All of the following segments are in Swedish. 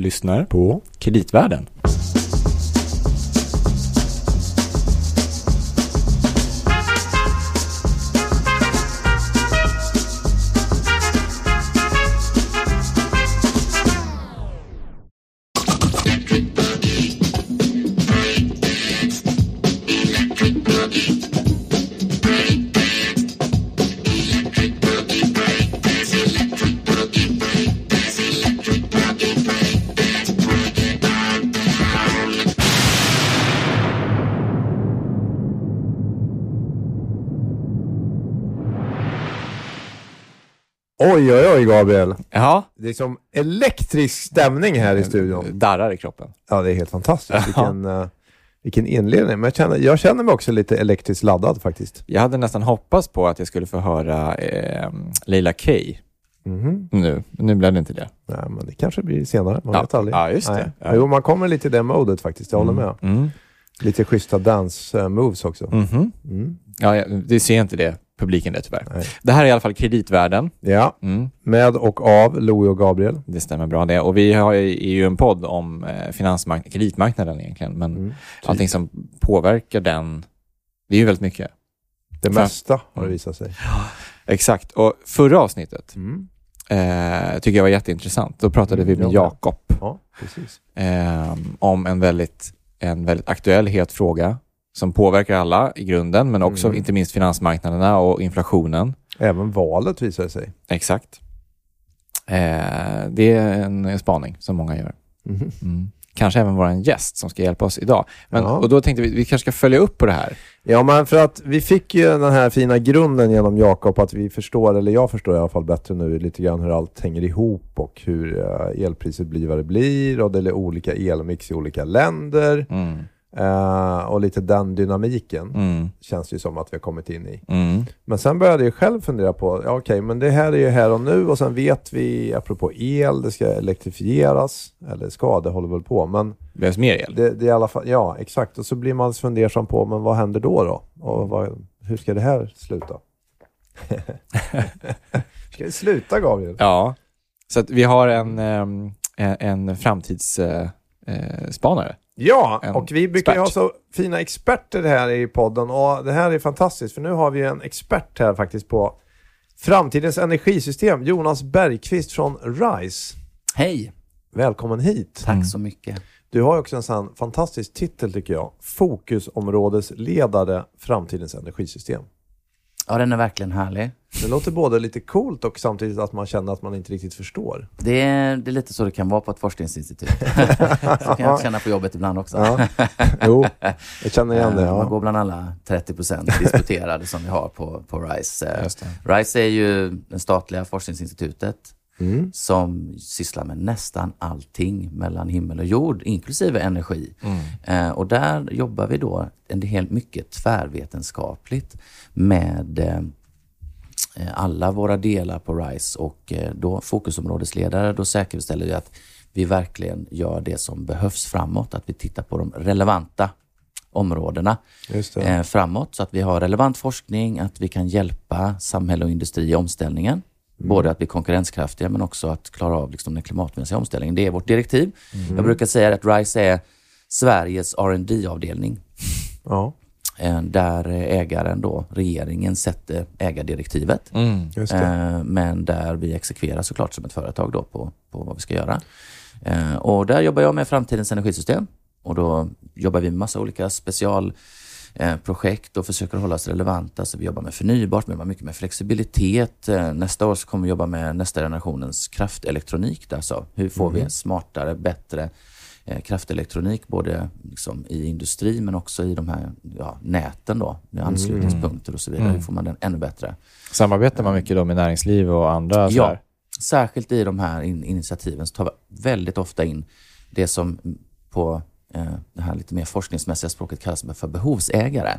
lyssnar på Kreditvärlden. Oj, oj, oj, Gabriel. Ja, Det är som elektrisk stämning här i studion. darrar i kroppen. Ja, det är helt fantastiskt. Vilken, uh, vilken inledning. Men jag känner, jag känner mig också lite elektriskt laddad faktiskt. Jag hade nästan hoppats på att jag skulle få höra eh, Leila K Mhm. nu. Nu blev det inte det. Ja, men det kanske blir senare. Man Ja. vet aldrig. Ja, just det. Nej. Ja. Jo, man kommer lite i det modet faktiskt. Jag håller med. Mm. Lite schyssta dance-moves också. Mhm. Mm. Ja, det ser inte det publiken det tyvärr. Nej. Det här är i alla fall Kreditvärlden. Ja, Mm. med och av Louie och Gabriel. Det stämmer bra det. Och vi har, är ju en podd om eh, finansmark- kreditmarknaden egentligen. Men Mm. allting som påverkar den, det är ju väldigt mycket. Det Fan. mesta har det Mm. visat sig. Exakt. Och förra avsnittet Mm. eh, tycker jag var jätteintressant. Då pratade vi Mm, med med. Jakob Ja, eh, om en väldigt, en väldigt aktuell, het fråga som påverkar alla i grunden, men också Mm. inte minst finansmarknaderna och inflationen. Även valet visar sig. Exakt. Eh, det är en spaning som många gör. Mhm. Mm. Kanske även vår gäst som ska hjälpa oss idag. Men, Ja. Och då tänkte vi vi kanske ska följa upp på det här. Ja, men för att vi fick ju den här fina grunden genom Jakob att vi förstår, eller jag förstår i alla fall bättre nu, lite grann hur allt hänger ihop och hur eh, elpriset blir vad det blir och det är olika elmix i olika länder Mm. Eh, och lite den dynamiken Mm. känns det ju som att vi har kommit in i. Mm. Men sen började jag själv fundera på, ja okej, men det här är ju här och nu och sen vet vi, apropå el, det ska elektrifieras, eller ska, det håller väl på, men Det behövs mer el. det, det är i alla fall, ja exakt, och så blir man fundersam på, men vad händer då då? Och vad, hur ska det här sluta? ska det sluta Gabriel? Ja. Så vi har en, ehm, en, framtidsspanare. Eh, spanare. Ja, En och vi brukar ju ha expert. så fina experter här i podden och det här är fantastiskt för nu har vi en expert här faktiskt på framtidens energisystem, Jonas Bergqvist från RISE. Hej! Välkommen hit. Tack så mycket. Du har också en sån fantastisk titel tycker jag. Fokusområdesledare Framtidens energisystem. Ja, den är verkligen härlig. Det låter både lite coolt och samtidigt att man känner att man inte riktigt förstår. Det är, det är lite så det kan vara på ett forskningsinstitut. så kan jag känna på jobbet ibland också. Ja. Jo, jag känner igen det. Eh, Man Ja. går bland alla 30 procent disputerade som vi har på, på RISE. RISE är ju det statliga forskningsinstitutet Mm. som sysslar med nästan allting mellan himmel och jord, inklusive energi. Mm. Eh, och där jobbar vi då en del mycket tvärvetenskapligt med eh, alla våra delar på RISE och eh, då fokusområdesledare, då säkerställer vi att vi verkligen gör det som behövs framåt, att vi tittar på de relevanta områdena eh, framåt så att vi har relevant forskning, att vi kan hjälpa samhälle och industri i omställningen. Både att bli konkurrenskraftiga men också att klara av liksom, den klimatmässiga omställningen. Det är vårt direktiv. Jag brukar säga att RISE är Sveriges rd avdelning Ja, eh, där ägaren då, regeringen, sätter ägardirektivet. Mm. Eh, men där vi exekverar såklart som ett företag då på, på vad vi ska göra. Eh, och där jobbar jag med framtidens energisystem och då jobbar vi med massa olika special projekt och försöker hålla oss relevanta. Så vi jobbar med förnybart, vi jobbar mycket med flexibilitet. Eh, Nästa år så kommer vi jobba med nästa generationens kraftelektronik. Alltså, hur får vi smartare, bättre eh, kraftelektronik både liksom i industri men också i de här ja, näten då, med anslutningspunkter och så vidare. Hur får man den ännu bättre? Samarbetar man mycket då med näringsliv och andra? Ja, sådär? särskilt i de här in initiativen så tar vi väldigt ofta in det som på eh, det här lite mer forskningsmässiga språket kallas för behovsägare.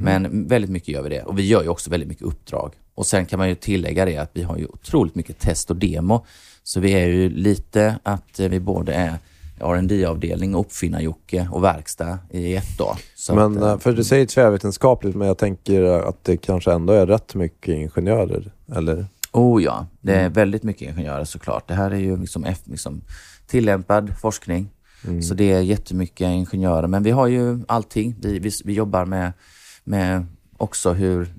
Men väldigt mycket gör vi det. Och vi gör ju också väldigt mycket uppdrag. Och sen kan man ju tillägga det att vi har ju otroligt mycket test och demo. Så vi är ju lite att eh, vi både är rd avdelning uppfinnar-Jocke och verkstad i ett då. Så Men, att, eh, eh, för du säger tvärvetenskapligt, men jag tänker att det kanske ändå är rätt mycket ingenjörer, eller? Oh ja, det är väldigt mycket ingenjörer såklart. Det här är ju liksom, liksom tillämpad forskning. Mm. Så det är jättemycket ingenjörer. Men vi har ju allting. Vi, vi, vi jobbar med, med också hur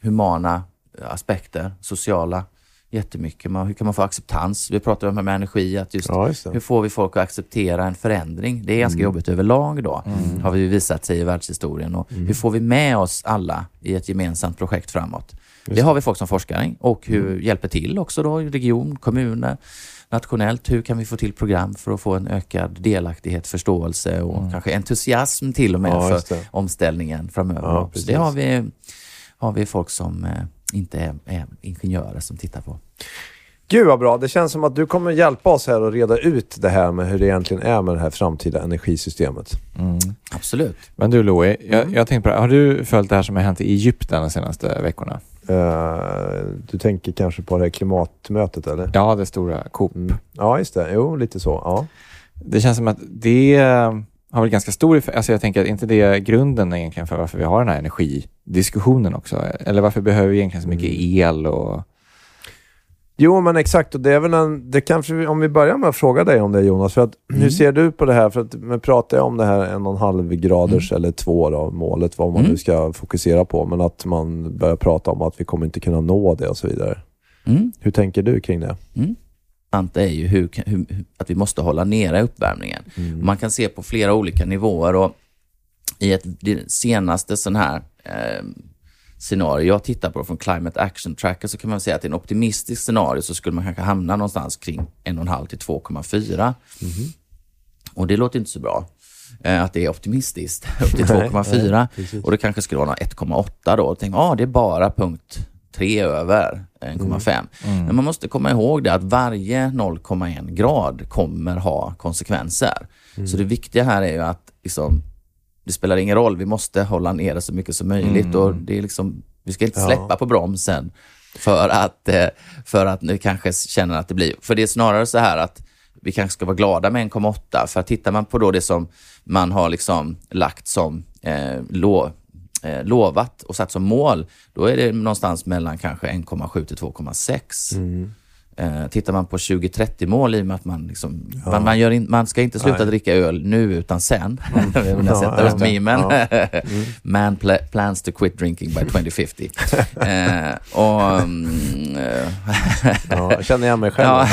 humana aspekter, sociala, jättemycket. Man, hur kan man få acceptans? Vi pratar om det med energi, att just, Ja, just det. hur får vi folk att acceptera en förändring? Det är ganska Mm. jobbigt överlag då, har vi visat sig i världshistorien. Och Mm. Hur får vi med oss alla i ett gemensamt projekt framåt? Det har vi folk som forskar i och hur Mm. hjälper till också då, region, kommuner, nationellt. Hur kan vi få till program för att få en ökad delaktighet, förståelse och kanske entusiasm till och med Mm. Ja, för omställningen framöver. Ja, det har vi, har vi folk som eh, inte är, är ingenjörer som tittar på. Gud vad bra. Det känns som att du kommer hjälpa oss här att reda ut det här med hur det egentligen är med det här framtida energisystemet. Mm. Absolut. Men du Louie, jag, Mm. jag tänkte på det. Har du följt det här som har hänt i Egypten de senaste veckorna? Eh, du tänker kanske på det här klimatmötet eller? Ja, det stora COP. Mm. Ja, just det. Jo, lite så. Ja. Det känns som att det eh, har väl ganska stor effekt. Alltså jag tänker att inte det är grunden egentligen för varför vi har den här energidiskussionen också? Eller varför behöver vi egentligen så mycket Mm. el och... Jo, men exakt. Och det är väl en, det kanske, om vi börjar med att fråga dig om det Jonas. För att, Hur Mm. ser du på det här? För att, pratar jag om det här en och en halv graders eller två då, målet, vad man Mm. nu ska fokusera på. Men att man börjar prata om att vi kommer inte kunna nå det och så vidare. Mm. Hur tänker du kring det? intressant är ju hur, hur, att vi måste hålla nere uppvärmningen. Mm. Man kan se på flera olika nivåer och i ett det senaste sån här eh, scenario jag tittar på från Climate Action Tracker så kan man säga att i en optimistisk scenario så skulle man kanske hamna någonstans kring 1,5 till 2,4. Och det låter inte så bra. Eh, att det är optimistiskt, upp till Nej, 2,4. nej, precis. och det kanske skulle vara 1,8 då. Och tänk, ah, det är bara punkt 3 över 1,5. Men man måste komma ihåg det att varje 0,1 grad kommer ha konsekvenser. Så det viktiga här är ju att liksom, det spelar ingen roll, vi måste hålla ner det så mycket som möjligt. Och det är liksom, vi ska inte Ja. släppa på bromsen för att, eh, för att nu kanske känner att det blir... För det är snarare så här att vi kanske ska vara glada med 1,8. För tittar man på då det som man har liksom lagt som eh, lo, eh, lovat och satt som mål, då är det någonstans mellan kanske 1,7 till 2,6. Eh, tittar man på 2030-mål i och med att man, liksom, man, man, gör in, man ska inte sluta Nej. dricka öl nu utan sen. Om jag Ja, upp det. memen. Ja. Man pla plans to quit drinking by 2050. eh, och, mm, eh, Ja, jag känner igen mig själv. Ja,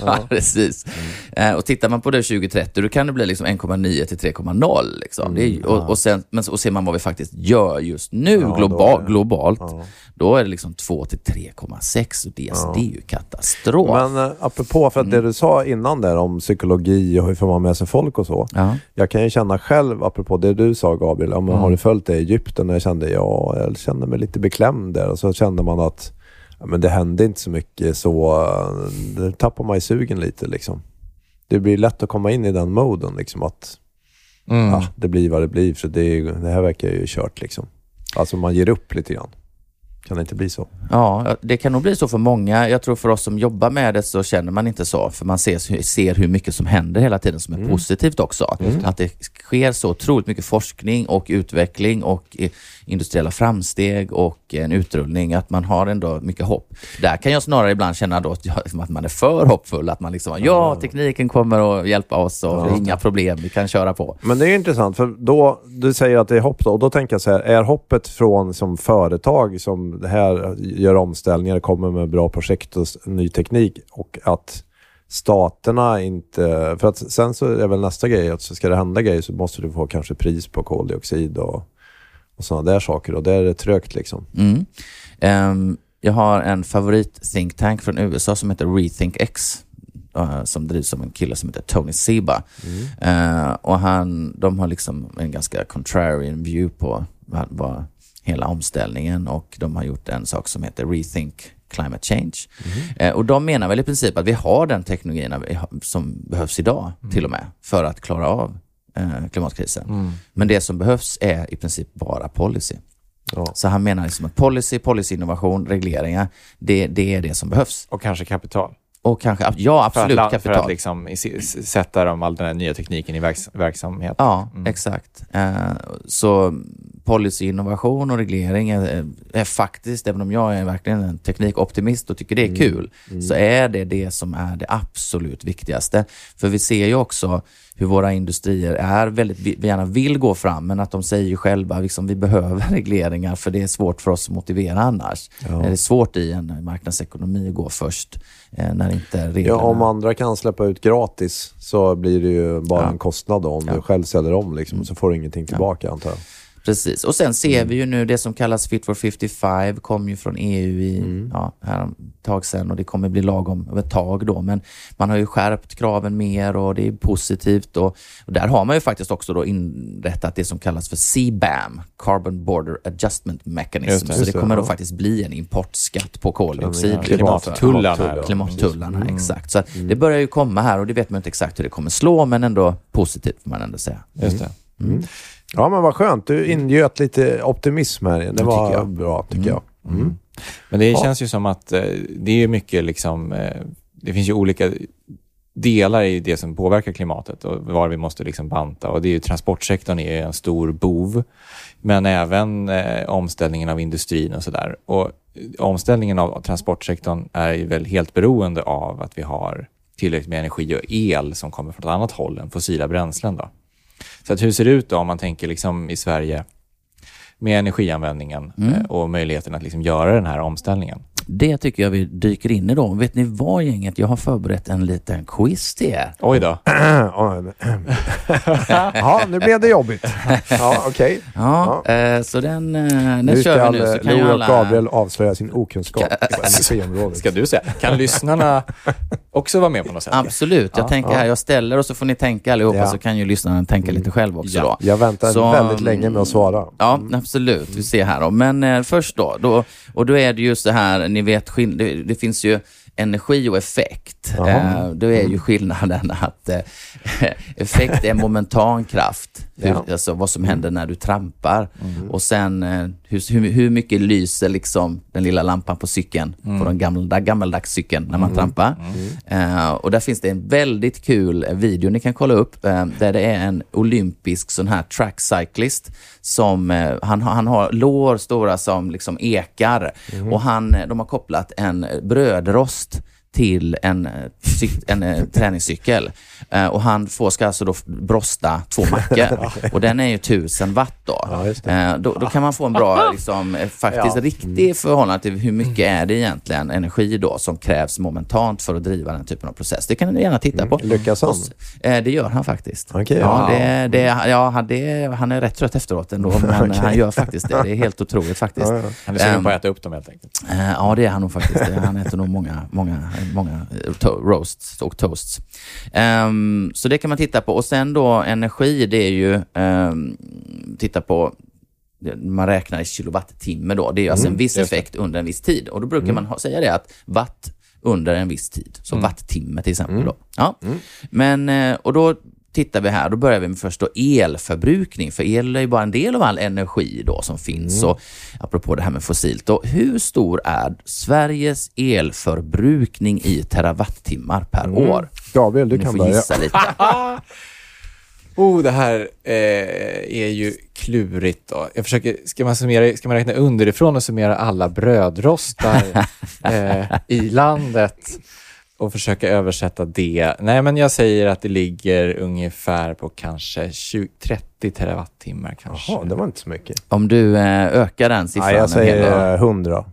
ja. precis. Eh, och tittar man på det 2030, då kan det bli liksom 1,9 till 3,0. Liksom. Det är, och, och, sen, men, och ser man vad vi faktiskt gör just nu Ja, då globalt, Ja. då är det liksom 2 till 3,6. Och det, det är ju katastrof. Men eh, apropå, för att Mm. det du sa innan där om psykologi och hur får man med sig folk och så. ja. Jag kan ju känna själv, apropå det du sa Gabriel, ja, men Mm. har du följt det i Egypten? Och jag kände, ja, jag kände mig lite beklämd där och så kände man att ja, men det hände inte så mycket så, eh, det tappar man i sugen lite liksom. Det blir lätt att komma in i den moden liksom att Mm. ja, det blir vad det blir för det, det här verkar ju kört liksom. Alltså man ger upp lite grann. Kan det inte bli så? Ja, det kan nog bli så för många. Jag tror för oss som jobbar med det så känner man inte så, för man ser, ser hur mycket som händer hela tiden som är positivt också. Att det sker så otroligt mycket forskning och utveckling och industriella framsteg och en utrullning, att man har ändå mycket hopp. Där kan jag snarare ibland känna då att, man är för hoppfull, att man liksom, ja, tekniken kommer att hjälpa oss och är inga problem, vi kan köra på. Men det är intressant, för då, du säger att det är hopp då, och då tänker jag så här, är hoppet från som företag som det här gör omställningar, kommer med bra projekt och ny teknik och att staterna inte... För att sen så är väl nästa grej att så ska det hända grejer så måste du få kanske pris på koldioxid och, och sådana där saker och där är det trögt liksom. Mm. Ehm, jag har en favorit think tank från USA som heter Rethink X eh, som drivs av en kille som heter Tony Seba. Eh, och han, de har liksom en ganska contrarian view på vad, vad hela omställningen och de har gjort en sak som heter Rethink Climate Change. Eh, och de menar väl i princip att vi har den teknologin har- som behövs idag till och med för att klara av eh, klimatkrisen. Men det som behövs är i princip bara policy. Ja. Så han menar liksom att policy, policyinnovation, regleringar, det, det är det som behövs. Och kanske kapital. Och kanske, ja absolut, för att, kapital. För att liksom sätta dem, all den här nya tekniken i verks, verksamhet. Ja, Mm. exakt. Eh, så policyinnovation och reglering är, är faktiskt, även om jag är verkligen en teknikoptimist och tycker det är kul, så är det det som är det absolut viktigaste. För vi ser ju också hur våra industrier är väldigt, vi gärna vill gå fram, men att de säger ju själva liksom, vi behöver regleringar för det är svårt för oss att motivera annars. Det är svårt i en marknadsekonomi att gå först eh, när inte reglerna... Ja, om andra kan släppa ut gratis så blir det ju bara Ja. en kostnad då, om Ja. du själv ställer om liksom, så får du ingenting tillbaka antar jag. Precis. Och sen ser vi ju nu det som kallas Fit for 55 kom ju från EU i, Mm. ja, här ett tag sedan och det kommer bli lagom om ett tag då. Men man har ju skärpt kraven mer och det är positivt. Och, och där har man ju faktiskt också då inrättat det som kallas för CBAM, Carbon Border Adjustment Mechanism. Just det. Så Just det det, kommer då faktiskt bli en importskatt på koldioxid. Ja, Klimattullarna. Klimattullar. Klimattullarna, exakt. Så att det börjar ju komma här och det vet man inte exakt hur det kommer slå, men ändå positivt får man ändå säga. Just det. Ja, men vad skönt. Du ingöt lite optimism här. Det tycker var jag. bra, tycker jag. Mm. Men det Ja. känns ju som att eh, det är mycket liksom, eh, det finns ju olika delar i det som påverkar klimatet och var vi måste liksom banta och det är ju transportsektorn är en stor bov. Men även eh, omställningen av industrin och sådär. Och omställningen av transportsektorn är ju väl helt beroende av att vi har tillräckligt med energi och el som kommer från ett annat håll än fossila bränslen. Då. Så att hur ser det ut då om man tänker liksom i Sverige med energianvändningen eh, och möjligheten att liksom göra den här omställningen? Det tycker jag vi dyker in i då. Vet ni vad gänget? Jag har förberett en liten quiz till er. Oj då. ja, nu blev det jobbigt. Ja, okej. Ja, Eh, så den, eh, den Nu kör vi nu. Så kan och alla... Gabriel avslöja sin okunskap på energiområdet. Ska du säga. Kan lyssnarna också vara med på något sätt? Absolut. Jag tänker här, jag ställer och så får ni tänka allihopa Ja. så kan ju lyssnaren tänka lite själv också Ja. då. Jag väntar Så, väldigt länge med att svara. Ja, absolut. Vi ser här då. Men eh, först då, då, och då är det ju så här, ni vet, det, det finns ju energi och effekt. Eh, då är ju skillnaden att eh, effekt är momentan kraft, Ja. alltså vad som händer när du trampar. Och sen eh, hur, hur, hur mycket lyser liksom den lilla lampan på cykeln, på den gamla, gammaldags cykeln när man trampar. Eh, och där finns det en väldigt kul video ni kan kolla upp, eh, där det är en olympisk sån här track cyclist som, eh, han, han har lår stora som liksom ekar. Och han, de har kopplat en brödrost till en, eh, en eh, träningscykel. Eh, och han får, ska alltså då brosta två mackor. och den är ju 1000 watt då. Ja. Eh, då, då kan man få en bra, liksom, eh, faktiskt Ja. riktig förhållande till hur mycket är det egentligen energi då som krävs momentant för att driva den typen av process. Det kan ni gärna titta på. Lyckas han? Eh, det gör han faktiskt. Okej, ja, det, det, ja, han- det, han är rätt trött efteråt ändå, men han gör faktiskt det. Det är helt otroligt faktiskt. Ja, ja. Han är sugen på att äta upp dem helt enkelt. Eh, Ja, det är han nog faktiskt. Han äter nog många, många, många eh, roasts och toasts. Ehm, så det kan man titta på. Och sen då energi, det är ju, um, titta på, man räknar i kilowattimme då. Det är alltså en viss effekt under en viss tid. Och då brukar man ha, säga det att watt under en viss tid. Så wattimme till exempel. Då. Ja. Men, eh, och då tittar vi här, då börjar vi med först då elförbrukning, för el är ju bara en del av all energi då som finns. Och apropå det här med fossilt, då, hur stor är Sveriges elförbrukning i terawattimmar per år? Gabriel, du Ni kan börja. gissa lite. Oh, det här eh, är ju klurigt. Då. Jag försöker, ska, man summera, ska man räkna underifrån och summera alla brödrostar eh, i landet och försöka översätta det? Nej, men jag säger att det ligger ungefär på kanske 20, 30 terawattimmar kanske. Jaha, det var inte så mycket. Om du eh, ökar den siffran Nej, jag säger eh, 100.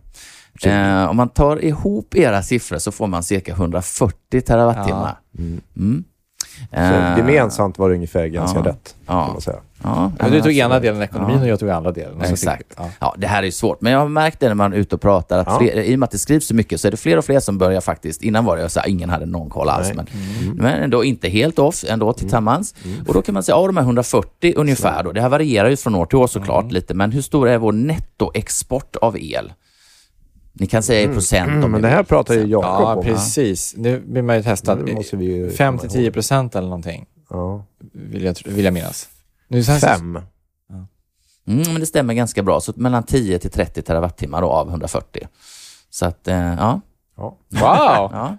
Eh, om man tar ihop era siffror så får man cirka 140 terawattimmar. Mm. Så Eh, gemensamt var det ungefär ganska ja. rätt, Ja. kan man säga. Ja, Men du tog ena delen ekonomin Ja. och jag tog andra delen. Exakt. fick Ja. Ja, det här är ju svårt, men jag har märkt det när man är ute och pratar, att Ja. fler, i och med att det skrivs så mycket så är det fler och fler som börjar faktiskt, innan var det så här, ingen hade någon koll alls, men, men ändå inte helt off, ändå tillsammans. Och då kan man säga, ja de här 140 ungefär då, det här varierar ju från år till år såklart lite, men hur stor är vår nettoexport av el? Ni kan säga i procent om Mm, ni men det här pratar ju Jakob Ja, om. precis. Nu blir man ju testad. Det måste vi ju 5-10 procent eller någonting, Ja. vill jag, vill jag minnas. Nu, Fem. Mm, men det stämmer ganska bra, så mellan 10 till 30 terawattimmar då av 140. Så att, eh, ja. Ja. Wow! Ja,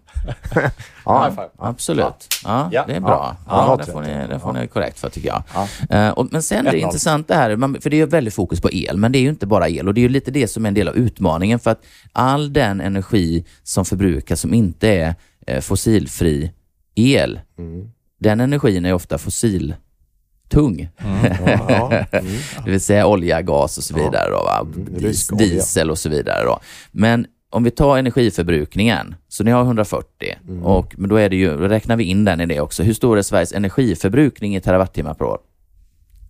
Ja. Absolut. Ja, Ja. det är bra. Ja. Ja, Ja, det får ni, det får ni korrekt för tycker jag. Ja. Och, men sen är det 1-0. intressant det här, för det är ju väldigt fokus på el, men det är ju inte bara el och det är ju lite det som är en del av utmaningen för att all den energi som förbrukas som inte är eh, fossilfri el, Mm. den energin är ofta fossiltung. Ja, ja. Mm. Det vill säga olja, gas och så Ja. vidare. Då, va? Mm, diesel och så vidare. Då. Men om vi tar energiförbrukningen, så ni har 140, Mm. och, men då, är det ju, då räknar vi in den i det också. Hur stor är Sveriges energiförbrukning i terawattimmar per år?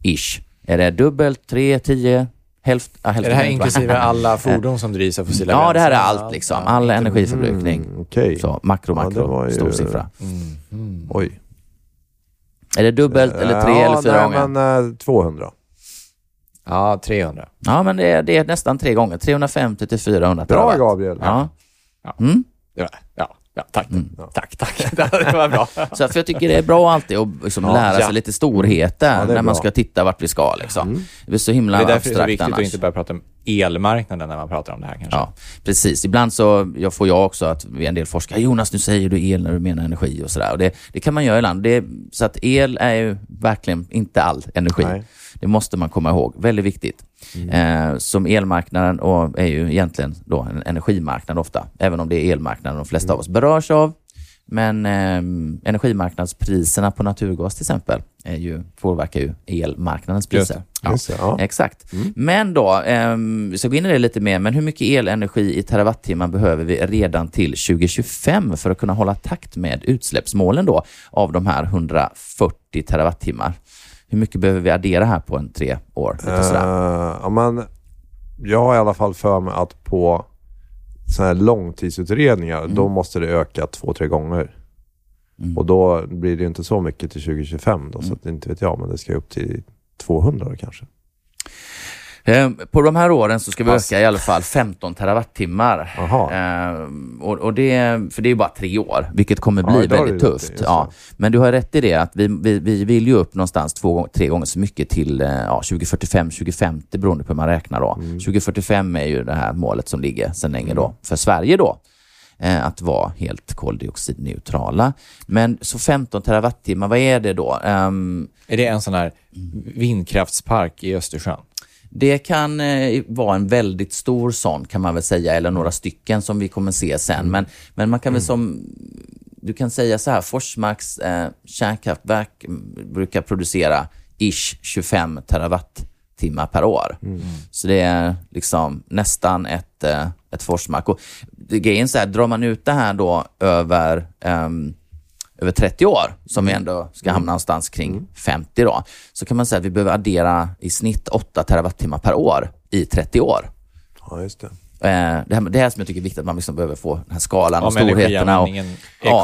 Ish. Är det dubbelt, tre, tio, hälft, ja, Är hälften? det här inklusive alla fordon som drivs av fossila Ja, det här är bränslen? allt liksom. All energiförbrukning. Mm, Okej. Så makro, Ja, makro, ju- stor siffra. Mm. Mm. Oj. Är det dubbelt eller tre ja, eller fyra nej, gånger? men eh, 200. Ja, 300. Ja, men det är, det är nästan tre gånger. 350 till 400 Bra terawatt. Gabriel. Ja. Ja. Mm. Var, ja, ja, tack. Mm. Tack, tack. Det var bra. Så för jag tycker det är bra alltid att liksom Ja, lära sig ja. lite storheter Ja, när man bra. ska titta vart vi ska. Liksom. Mm. Det är så himla Det är därför det är så viktigt annars. att inte börja prata om elmarknaden när man pratar om det här kanske. Ja, precis. Ibland så jag får jag också att en del forskare, Jonas nu säger du el när du menar energi och sådär. Och det, det kan man göra ibland. Det, så att el är ju verkligen inte all energi. Nej. Det måste man komma ihåg. Väldigt viktigt. Eh, som elmarknaden och är ju egentligen då en energimarknad ofta, även om det är elmarknaden de flesta av oss berörs av. Men eh, energimarknadspriserna på naturgas till exempel är ju, påverkar ju elmarknadens priser. det. Just ja. Exakt. Men då, eh, vi ska gå in i det lite mer, men hur mycket elenergi i terawattimmar behöver vi redan till 2025 för att kunna hålla takt med utsläppsmålen då av de här 140 terawattimmar? Hur mycket behöver vi addera här på en tre år? Eh, ja, men jag har i alla fall för mig att på sådana här långtidsutredningar, Mm. då måste det öka två, tre gånger. Mm. Och då blir det ju inte så mycket till 2025 då, så att, inte vet jag, men det ska upp till 200 då kanske. Eh, På de här åren så ska vi Pass. öka i alla fall 15 terawattimmar. Jaha. Eh, och, och det, för det är ju bara tre år, vilket kommer bli Ja, det väldigt tufft. just Ja. det. Men du har rätt i det att vi, vi, vi vill ju upp någonstans två, tre gånger så mycket till eh, ja, 2045, 2050 beroende på hur man räknar då. Mm. 2045 är ju det här målet som ligger sedan länge då för Sverige då. Eh, att vara helt koldioxidneutrala. Men så 15 terawattimmar, vad är det då? Ehm, Är det en sån här vindkraftspark i Östersjön? Det kan eh, vara en väldigt stor sån kan man väl säga, eller några stycken som vi kommer se sen. Men, men man kan väl som, du kan säga så här, Forsmarks eh, kärnkraftverk mm, brukar producera ish 25 terawattimmar per år. Så det är liksom nästan ett, eh, ett Forsmark. Och grejen så här, drar man ut det här då över ehm, över 30 år, som vi ändå ska hamna någonstans kring 50 då, så kan man säga att vi behöver addera i snitt 8 terawattimmar per år i 30 år. Ja, just det. Eh, det, här, det här som jag tycker är viktigt, att man liksom behöver få den här skalan och Om storheterna. Och, är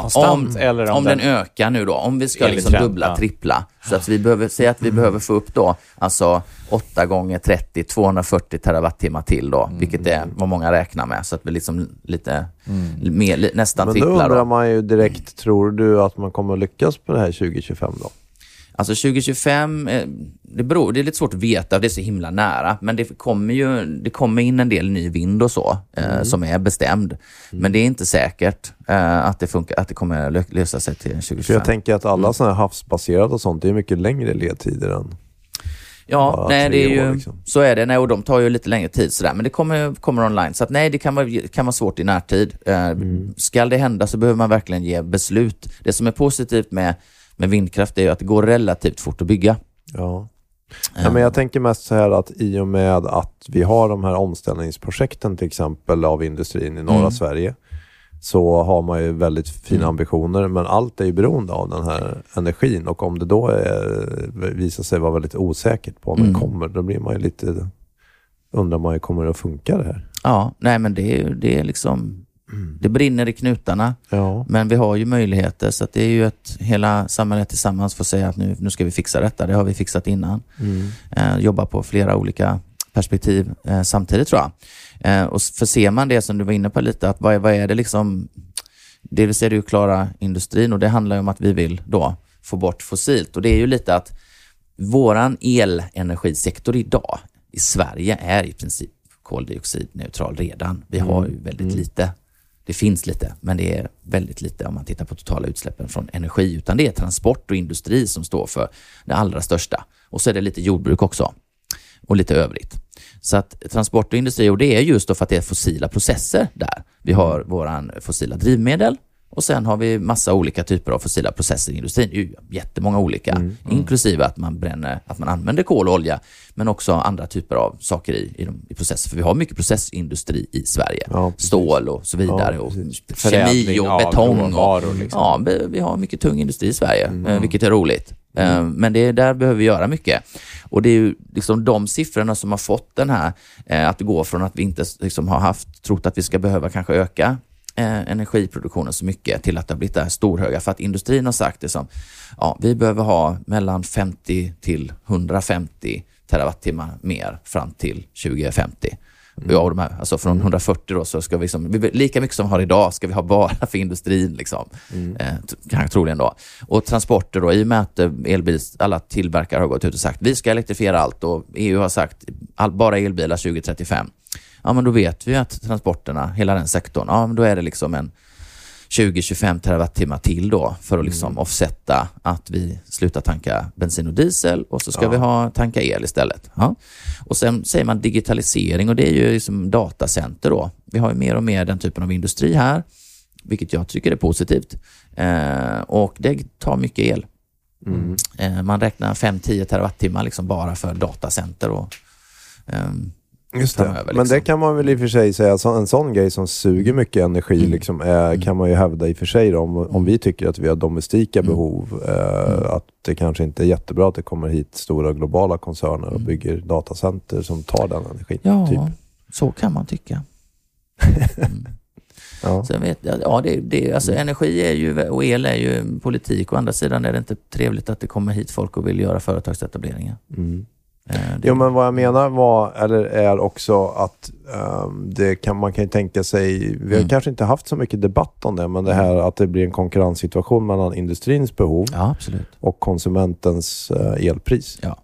konstant om, eller om, om den, ökar nu då, om vi ska liksom trend, dubbla, ja. trippla. Så att vi behöver säga att vi behöver få upp då, alltså 8 gånger 30, 240 terawattimmar till då, Mm. vilket är vad många räknar med. Så att vi liksom lite, mer, li, nästan Men då tripplar undrar då. man ju direkt, tror du att man kommer lyckas på det här 2025 då? Alltså 2025, eh, det, beror, det är lite svårt att veta, det är så himla nära. Men det kommer ju det kommer in en del ny vind och så, eh, som är bestämd. Men det är inte säkert eh, att, det funkar, att det kommer lö- lösa sig till 2025. För jag tänker att alla Mm. sådana här havsbaserade och sånt, det är mycket längre ledtider än... Ja, nej, det är ju, liksom. så är det. Nej, och de tar ju lite längre tid sådär, men det kommer, kommer online. Så att, nej, det kan vara, kan vara svårt i närtid. Eh, Mm. Ska det hända så behöver man verkligen ge beslut. Det som är positivt med, med vindkraft är ju att det går relativt fort att bygga. Ja. Ja, men jag tänker mest så här att i och med att vi har de här omställningsprojekten till exempel av industrin i norra Mm. Sverige så har man ju väldigt fina Mm. ambitioner men allt är ju beroende av den här energin och om det då är, visar sig vara väldigt osäkert på om Mm. den kommer då blir man ju lite undrar man ju kommer det att funka det här? Ja, nej men det det är liksom, det brinner i knutarna. Ja. Men vi har ju möjligheter så det är ju att hela samhället tillsammans får säga att nu, nu ska vi fixa detta. Det har vi fixat innan. Mm. Eh, jobba på flera olika perspektiv eh, samtidigt tror jag. Eh, och för ser man det som du var inne på lite, att vad, är- vad är det liksom, dels är det ju klara industrin och det handlar ju om att vi vill då få bort fossilt och det är ju lite att våran elenergisektor idag i Sverige är i princip koldioxidneutral redan. Vi har ju väldigt lite det finns lite, men det är väldigt lite om man tittar på totala utsläppen från energi, utan det är transport och industri som står för det allra största. Och så är det lite jordbruk också och lite övrigt. Så att transport och industri, och det är just då för att det är fossila processer där. Vi har våran fossila drivmedel och sen har vi massa olika typer av fossila processer i industrin. Det är jättemånga olika, mm, mm. inklusive att man bränner, att man använder kol och olja, men också andra typer av saker i, i, de, i processer. För vi har mycket processindustri i Sverige. Ja, Stål och så vidare. Ja, och kemi och betong. Och, liksom. Ja, vi har mycket tung industri i Sverige, mm. Eh, vilket är roligt. Eh, mm. Men det, där behöver vi göra mycket. Och det är ju liksom de siffrorna som har fått den här, eh, att gå från att vi inte liksom har haft, trott att vi ska behöva kanske öka eh, energiproduktionen så mycket till att det har blivit det här storhöga. För att industrin har sagt det som, ja, vi behöver ha mellan 50 till 150 terawattimmar mer fram till 2050. Mm. Ja, de här, alltså från 140 då så ska vi, liksom, lika mycket som vi har idag ska vi ha bara för industrin. Liksom. Mm. Eh, troligen då. Och transporter då, i och med att eh, elbils, alla tillverkare har gått ut och sagt vi ska elektrifiera allt och EU har sagt all, bara elbilar 2035 ja men då vet vi att transporterna, hela den sektorn, ja men då är det liksom en 20-25 terawattimmar till då för att liksom mm. offsetta att vi slutar tanka bensin och diesel och så ska ja. vi ha tanka el istället. Ja. Och sen säger man digitalisering och det är ju liksom datacenter då. Vi har ju mer och mer den typen av industri här, vilket jag tycker är positivt. Eh, och det tar mycket el. Mm. Eh, man räknar 5-10 terawattimmar liksom bara för datacenter och eh, Just det. liksom. Men det kan man väl i och för sig säga, en sån grej som suger mycket energi mm. liksom, är, mm. kan man ju hävda i och för sig då, om, om vi tycker att vi har domestika mm. behov, eh, mm. att det kanske inte är jättebra att det kommer hit stora globala koncerner och mm. bygger datacenter som tar den energin. Ja, typ. så kan man tycka. Ja. Sen vet jag, ja, det, det, alltså energi är ju, och el är ju politik. Å andra sidan är det inte trevligt att det kommer hit folk och vill göra företagsetableringar. Mm. Eh, jo, men vad jag menar var, eller är också att um, det kan, man kan ju tänka sig, vi har mm. kanske inte haft så mycket debatt om det, men det här att det blir en konkurrenssituation mellan industrins behov ja, och konsumentens uh, elpris. Ja,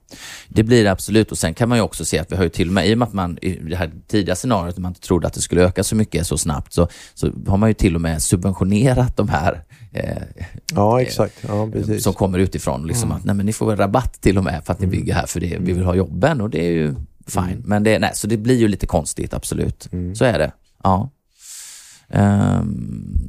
det blir det absolut. Och sen kan man ju också se att vi har ju till och med, i och med att man i det här tidiga scenariot, man inte trodde att det skulle öka så mycket så snabbt, så, så har man ju till och med subventionerat de här Eh, ja, exakt. Ja, som kommer utifrån. Liksom mm. att nej, men ni får väl rabatt till och med för att ni mm. bygger här för det, vi vill ha jobben och det är ju fine. Mm. Men det, nej, så det blir ju lite konstigt, absolut. Mm. Så är det. Ja. Um,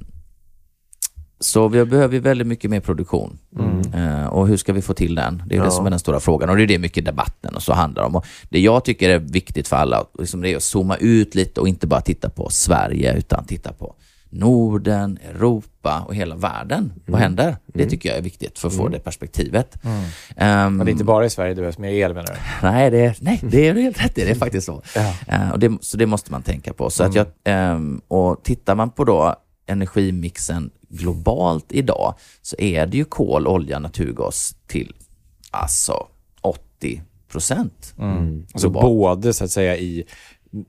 så vi behöver väldigt mycket mer produktion. Mm. Uh, och hur ska vi få till den? Det är ja. det som är den stora frågan och det är det mycket debatten och så handlar om. Och det jag tycker är viktigt för alla, liksom det är att zooma ut lite och inte bara titta på Sverige utan titta på Norden, Europa och hela världen. Mm. Vad händer? Det mm. tycker jag är viktigt för att få mm. det perspektivet. Mm. Um, Men det är inte bara i Sverige det behövs mer el menar du? Nej, det, nej, det är helt rätt Det är faktiskt så. Ja. Uh, och det, så det måste man tänka på. Så att jag, um, och tittar man på då energimixen globalt idag så är det ju kol, olja, naturgas till alltså 80 procent. Mm. Alltså både så att säga i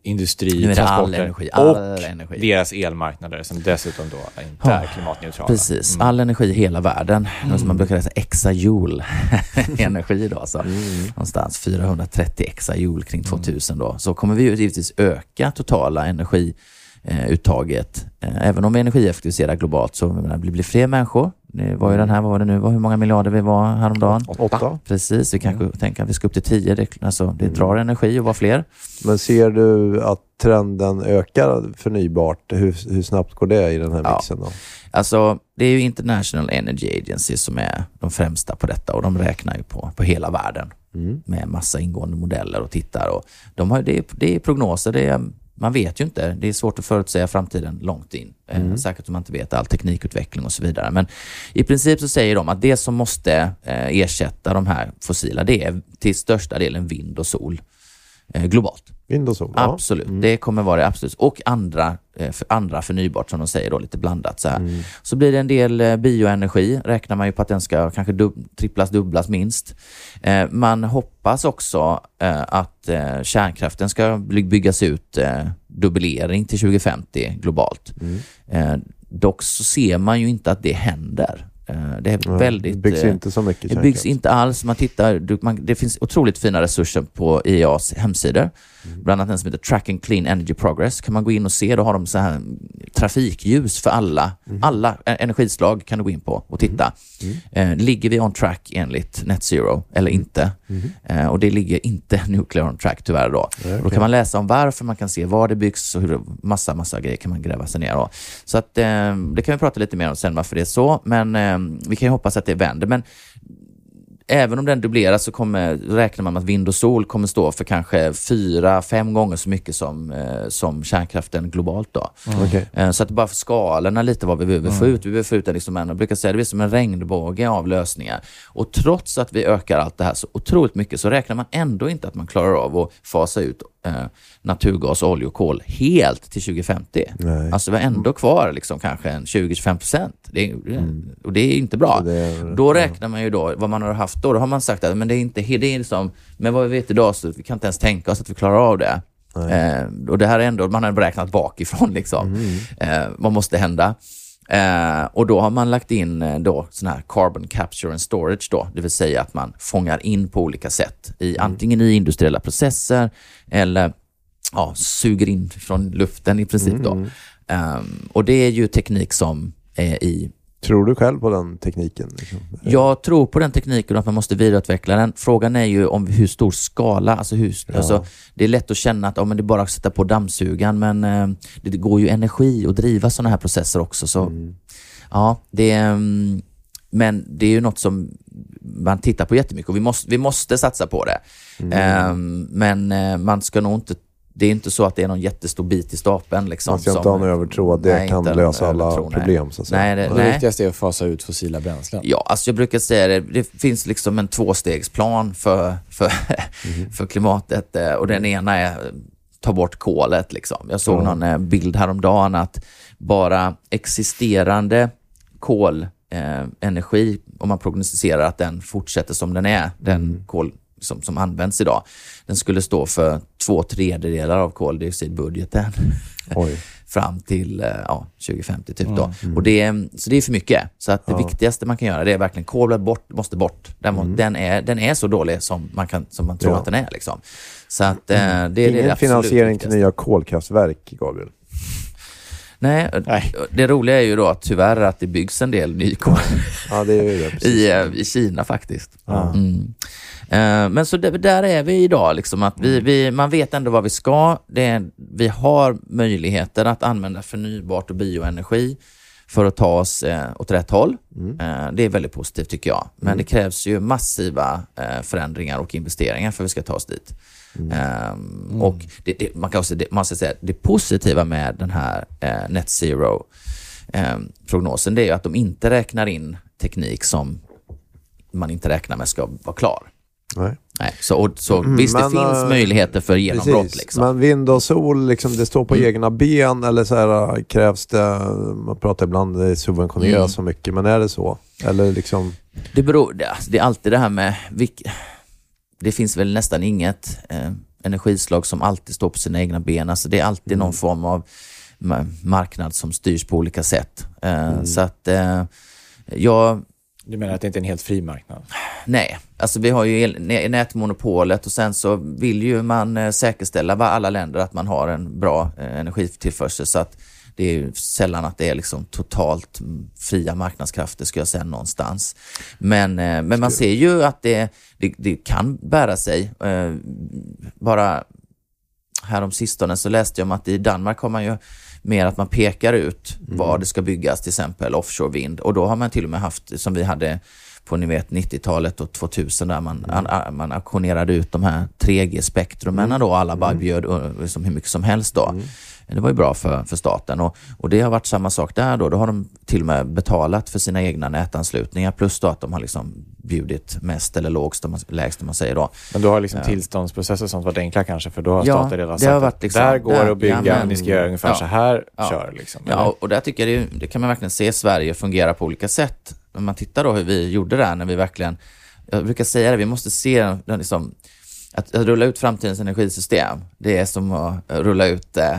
industri, transporter all energi, och energi. deras elmarknader som dessutom då inte är klimatneutrala. Precis, mm. all energi i hela världen. Mm. Som man brukar säga exajoule energi då. Så. Mm. Någonstans 430 exajoule kring 2000 då. Så kommer vi ju givetvis öka totala energiuttaget. Eh, även om vi energieffektiviserar globalt så blir det fler människor det var ju den här, vad var det nu, hur många miljarder vi var häromdagen? Åtta. Precis, vi kanske mm. tänker att vi ska upp till tio. Det, alltså, det mm. drar energi att vara fler. Men ser du att trenden ökar förnybart? Hur, hur snabbt går det i den här mixen? Ja. Då? Alltså, det är ju International Energy Agency som är de främsta på detta och de räknar ju på, på hela världen mm. med massa ingående modeller och tittar. Och de har, det, är, det är prognoser, det är man vet ju inte. Det är svårt att förutsäga framtiden långt in. Eh, mm. Säkert om man inte vet all teknikutveckling och så vidare. Men i princip så säger de att det som måste eh, ersätta de här fossila, det är till största delen vind och sol eh, globalt. Vind och sol? Absolut, mm. det kommer vara det absolut. Och andra, för andra förnybart som de säger då, lite blandat. Så, här. Mm. så blir det en del bioenergi, räknar man ju på att den ska kanske dub tripplas, dubblas minst. Man hoppas också att kärnkraften ska byggas ut dubblering till 2050 globalt. Mm. Dock så ser man ju inte att det händer. Eh, det är väldigt... Det byggs eh, inte så mycket det byggs inte alls. Man tittar, man, det finns otroligt fina resurser på IEAs hemsidor. Bland annat en som heter Tracking Clean Energy Progress. kan man gå in och se. Då har de så här trafikljus för alla. Alla e- energislag kan du gå in på och titta. Eh, ligger vi on track enligt Net Zero eller inte? Eh, och det ligger inte nuclear on track tyvärr då. Nej, Då kan man läsa om varför, man kan se var det byggs och hur, massa, massa grejer kan man gräva sig ner då. Så att, eh, det kan vi prata lite mer om sen varför det är så, men eh, vi kan ju hoppas att det vänder. Men även om den dubbleras så kommer, räknar man med att vind och sol kommer stå för kanske fyra, fem gånger så mycket som, eh, som kärnkraften globalt. Då. Okej. Eh, Så att det bara för skalorna lite vad vi behöver få ut. Vi behöver få ut en, liksom jag brukar säga det blir som en regnbåge av lösningar. Och trots att vi ökar allt det här så otroligt mycket så räknar man ändå inte att man klarar av att fasa ut eh, naturgas, olja och kol helt till 2050. Nej. Alltså vi har ändå kvar liksom kanske en 20-25 procent. Det är- Och det är inte bra. Är- Då räknar man ju då vad man har haft då. Då har man sagt att men det är inte, det är liksom, men vad vi vet idag så vi kan inte ens tänka oss att vi klarar av det. Eh, och det här är ändå, man har beräknat bakifrån liksom. Eh, vad måste hända? Eh, och då har man lagt in eh, då sån här carbon capture and storage då, det vill säga att man fångar in på olika sätt, i, antingen i industriella processer eller ja, suger in från luften i princip då. Ehm, och det är ju teknik som är i Tror du själv på den tekniken? Liksom? jag tror på den tekniken och att man måste vidareutveckla den. Frågan är ju om hur stor skala, alltså, hur, alltså det är lätt att känna att ja, men det är bara att sätta på dammsugaren men eh, det, går ju energi att driva sådana här processer också. Så, ja, det, mm, men det är ju något som man tittar på jättemycket och vi måste, vi måste satsa på det. Ehm, men eh, man ska nog inte det är inte så att det är någon jättestor bit i stapeln. Liksom, Man ska inte ha någon övertro att det Nej, kan lösa alla övertro, problem. Så att säga. Nej, det, Det viktigaste är att fasa ut fossila bränslen. Ja, alltså jag brukar säga det, det finns liksom en tvåstegsplan för, för, för klimatet eh, och den ena är ta bort kolet. Liksom. Jag såg någon eh, bild häromdagen att bara existerande kolenergi, eh, energi, om man prognostiserar att den fortsätter som den är, den kol som, som används idag, den skulle stå för två tredjedelar av koldioxidbudgeten Oj. fram till eh, ja, 2050 typ då. Och det, så det är för mycket. Så att det viktigaste man kan göra det är verkligen kolet bort, måste bort. Den, må- den, är, den är så dålig som man, kan, som man tror Ja. att den är. Liksom. Så att eh, det, är det Ingen absolut finansiering till viktigaste. nya kolkraftverk, Gabriel. Nej, Nej. det roliga är ju då att tyvärr att det byggs en del ny kol Ja, det är ju det. Precis. i, eh, i Kina faktiskt. Mm. Eh, Men så där, är vi idag, liksom, att vi, vi, man vet ändå vad vi ska. Är, vi har möjligheter att använda förnybart och bioenergi för att ta oss eh, åt rätt håll. Eh, det är väldigt positivt tycker jag. Men det krävs ju massiva eh, förändringar och investeringar för att vi ska ta oss dit. Ehm, Och det, det, man kan också det, man ska säga, det positiva med den här eh, Net Zero eh, prognosen det är ju att de inte räknar in teknik som man inte räknar med ska vara klar. Nej. Nej, så, och, så Mm, visst, det men, finns eh, möjligheter för genombrott. Precis. Liksom. Men vind och sol, liksom, det står på Mm. egna ben eller så här, krävs det, man pratar ibland det subventioneras Mm. så mycket, men är det så? Eller liksom, Det, beror, det, alltså, det är alltid det här med... Vilk, det finns väl nästan inget eh, energislag som alltid står på sina egna ben. Alltså, det är alltid Mm. någon form av ma- marknad som styrs på olika sätt. Eh, Mm. Så att eh, jag... Du menar att det inte är en helt fri marknad? Nej, alltså vi har ju nätmonopolet och sen så vill ju man eh, säkerställa vad alla länder att man har en bra eh, energitillförsel så att det är ju sällan att det är liksom totalt fria marknadskrafter skulle jag säga någonstans. Men, eh, men man ser ju att det, det, det kan bära sig. Bara härom sistone så läste jag om att i Danmark har man ju mer att man pekar ut var det ska byggas, till exempel offshore vind. Och då har man till och med haft, som vi hade på ni vet 90-talet och 2000 där man, an, man auktionerade ut de här 3G-spektrumen då alla bara bjöd uh, liksom hur mycket som helst då. Det var ju bra för, för staten och, och det har varit samma sak där då. Då har de till och med betalat för sina egna nätanslutningar plus då att de har liksom bjudit mest eller lågst, man, lägst om man säger då. Men då har liksom tillståndsprocesser och sånt varit enkla kanske, för då har Ja, staten redan sagt har varit liksom- där går det att bygga, ja, men- ni ska göra ungefär ja. så här, Ja. kör liksom. Ja, eller? och- och där tycker jag det, det kan man verkligen se Sverige fungera på olika sätt. Om man tittar då hur vi gjorde där när vi verkligen, jag brukar säga det, vi måste se den liksom, att, att rulla ut framtidens energisystem, det är som att rulla ut eh,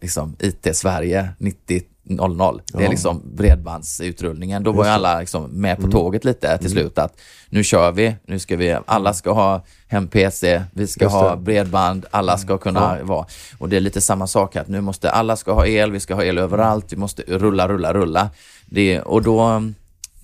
liksom IT-Sverige 90 00. Det är liksom bredbandsutrullningen. Då var ju alla liksom med på tåget lite till slut att nu kör vi, nu ska vi, alla ska ha hem-PC, vi ska ha det. bredband, alla ska kunna Ja. vara. Och det är lite samma sak här, att nu måste alla ska ha el, vi ska ha el överallt, vi måste rulla, rulla, rulla. Det, och då mm,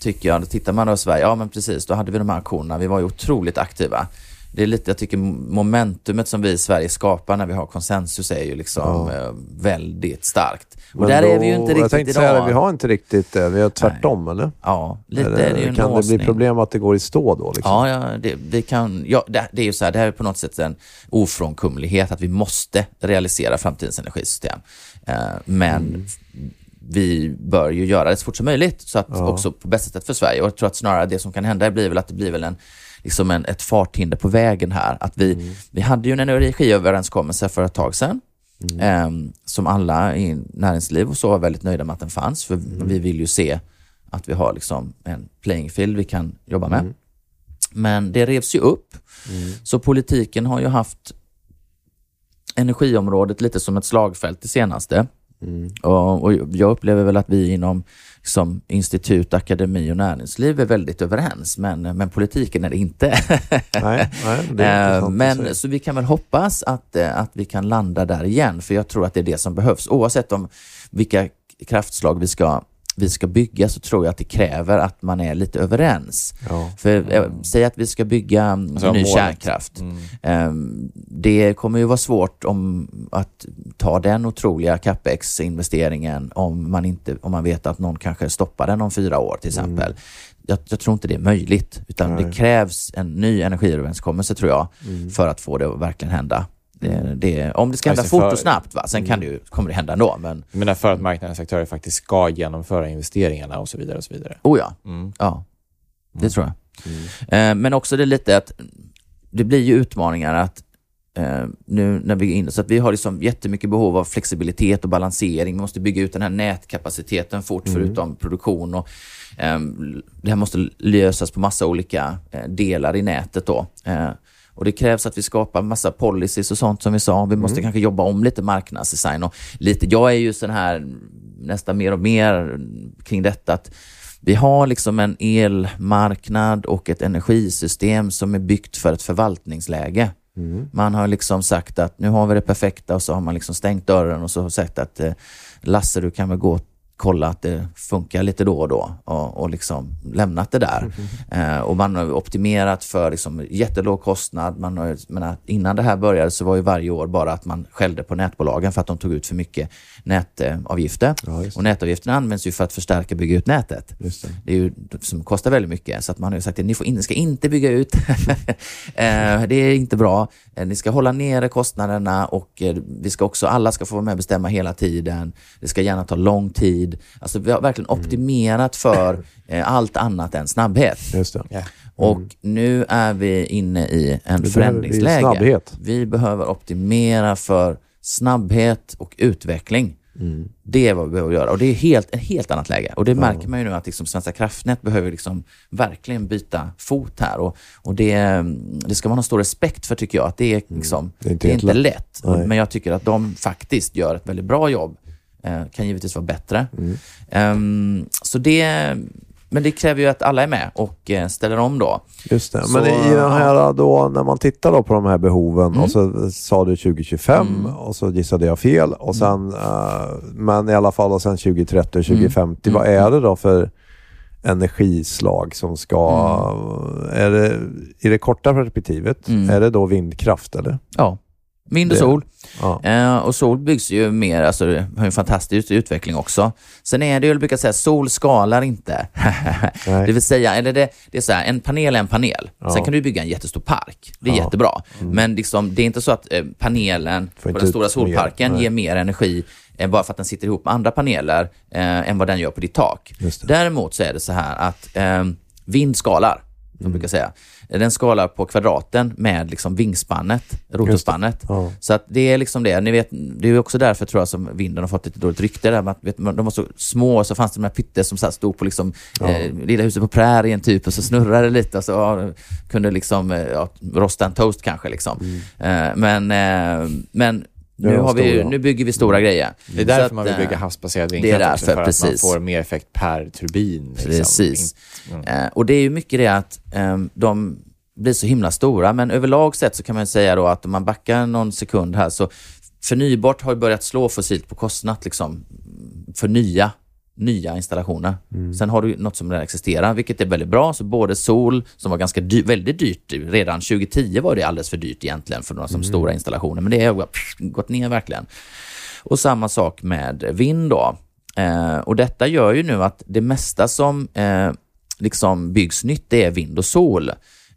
tycker jag, då tittar man då i Sverige, ja men precis, då hade vi de här aktionerna, vi var ju otroligt aktiva. Det är lite, jag tycker momentumet som vi i Sverige skapar när vi har konsensus är ju liksom eh, väldigt starkt. Och Men där då, är vi ju inte Jag riktigt tänkte idag. säga det, vi har inte riktigt det. Vi har tvärtom, eller? Ja, lite eller är det ju en kan det låsning. bli problem att det går i stå då? Liksom? Ja, ja det, det kan, ja det, det är ju så här, det här är på något sätt en ofrånkomlighet att vi måste realisera framtidens energisystem. Eh, men Mm. Vi bör ju göra det så fort som möjligt, så att Ja. också på bästa sätt för Sverige. Och jag tror att snarare det som kan hända blir väl att det blir väl en, liksom en, ett farthinder på vägen här. Att vi, Mm. vi hade ju en energiöverenskommelse för ett tag sedan, Mm. eh, som alla i näringsliv och så var väldigt nöjda med att den fanns, för Mm. vi vill ju se att vi har liksom en playing field vi kan jobba med. Mm. Men det revs ju upp. Så politiken har ju haft energiområdet lite som ett slagfält det senaste. Mm. Och, och jag upplever väl att vi inom som institut, akademi och näringsliv är väldigt överens, men, men politiken är det inte. Nej, nej, det är Eh, men så vi kan väl hoppas att, eh, att vi kan landa där igen, för jag tror att det är det som behövs. Oavsett om vilka kraftslag vi ska, vi ska bygga så tror jag att det kräver att man är lite överens. Ja. För eh, säg att vi ska bygga mm, Alltså, ny målet. kärnkraft. Mm. Ehm, Det kommer ju vara svårt om att ta den otroliga capex-investeringen om man, inte, om man vet att någon kanske stoppar den om fyra år till exempel. Jag, jag tror inte det är möjligt, utan det Nej. krävs en ny energiöverenskommelse tror jag Mm. för att få det att verkligen hända. Det, det, om det ska hända Alltså fort för- och snabbt, va? sen kan det ju, kommer det hända ändå. Men, menar för att marknadens aktörer faktiskt ska genomföra investeringarna och så vidare. och så vidare. oh ja, Mm. ja det tror jag. Mm. Eh, Men också det lite att det blir ju utmaningar att eh, nu när vi är inne, så att vi har liksom jättemycket behov av flexibilitet och balansering. Vi måste bygga ut den här nätkapaciteten fort förutom produktion och ehm, det här måste lösas på massa olika eh, delar i nätet då. Och det krävs att vi skapar massa policies och sånt som vi sa. Vi måste kanske jobba om lite marknadsdesign och lite, jag är ju sån här nästan mer och mer kring detta att vi har liksom en elmarknad och ett energisystem som är byggt för ett förvaltningsläge. Man har liksom sagt att nu har vi det perfekta och så har man liksom stängt dörren och så har sagt att eh, Lasse, du kan väl gå och kolla att det funkar lite då och då och, och liksom lämnat det där. Eh, och man har optimerat för liksom jättelåg kostnad. Man har, menar, innan det här började så var ju varje år bara att man skällde på nätbolagen för att de tog ut för mycket nätavgifter. Ja, och nätavgifterna används ju för att förstärka och bygga ut nätet. Det. Det är ju som kostar väldigt mycket. Så att man har ju sagt att ni, får in, ska inte bygga ut. Eh, det är inte bra. Eh, Ni ska hålla nere kostnaderna och eh, vi ska också, alla ska få vara med och bestämma hela tiden. Det ska gärna ta lång tid. Alltså vi har verkligen Mm. optimerat för eh, allt annat än snabbhet. Just det. Ja. Och nu är vi inne i en behöver vi förändringsläge. snabbhet. Vi behöver optimera för snabbhet och utveckling. Mm. Det är vad vi behöver göra och det är helt, ett helt annat läge. Och det märker man ju nu att liksom Svenska kraftnät behöver liksom verkligen byta fot här. Och, och det, det ska man ha stor respekt för tycker jag. Att det är, liksom, Mm. Det är inte det är inte lätt. lätt. Men jag tycker att de faktiskt gör ett väldigt bra jobb. Eh, kan givetvis vara bättre. Mm. Ehm, så det, men det kräver ju att alla är med och eh, ställer om då. Just det. Så, Men i den här då, när man tittar då på de här behoven Mm. och så sa du 2025 Mm. och så gissade jag fel och sen, eh, men i alla fall och sen 2030 och 2050. Mm. Vad är det då för energislag som ska, är det i det korta perspektivet, Mm. är det då vindkraft eller? Ja, vind och Det- sol. Ja. Eh, och sol byggs ju mer, alltså det har en fantastisk utveckling också. Sen är det ju, jag brukar säga, sol skalar inte. Det vill säga, eller det, det är så här, en panel är en panel. Ja. Sen kan du bygga en jättestor park. Det är Ja. Mm. jättebra. Men liksom, det är inte så att eh, panelen på den stora mer, solparken nej. ger mer energi eh, bara för att den sitter ihop med andra paneler eh, än vad den gör på ditt tak. Däremot så är det så här att eh, vind skalar, som Mm. brukar säga. Den skalar på kvadraten med liksom vingspannet, rotorspannet. Ja. Så att det är liksom det. Ni vet, det är också därför tror jag som vinden har fått ett dåligt rykte. Där, att, vet, de var så små så fanns det de här pytte som stod på liksom, eh, lilla huset på prärien typ och så snurrade det lite och så ja, kunde liksom eh, ja, rosta en toast kanske. Liksom. Mm. Eh, men, eh, men Nu, har vi, stora. nu bygger vi stora grejer. Det är därför man att, vill bygga eh, havsbaserad det är vindkraft därför, för att man precis. får mer effekt per turbin. liksom. Precis. Mm. Eh, och det är ju mycket det att ehm, de blir så himla stora, men överlag sett så kan man säga då att om man backar någon sekund här så förnybart har börjat slå fossilt på kostnad liksom, för nya, nya installationer. Sen har du något som redan existerar, vilket är väldigt bra. Så både sol, som var ganska dy- väldigt dyrt, redan 2010 var det alldeles för dyrt egentligen för några som stora installationer, men det har gått ner verkligen. Och samma sak med vind då. Eh, och detta gör ju nu att det mesta som eh, liksom byggs nytt, det är vind och sol.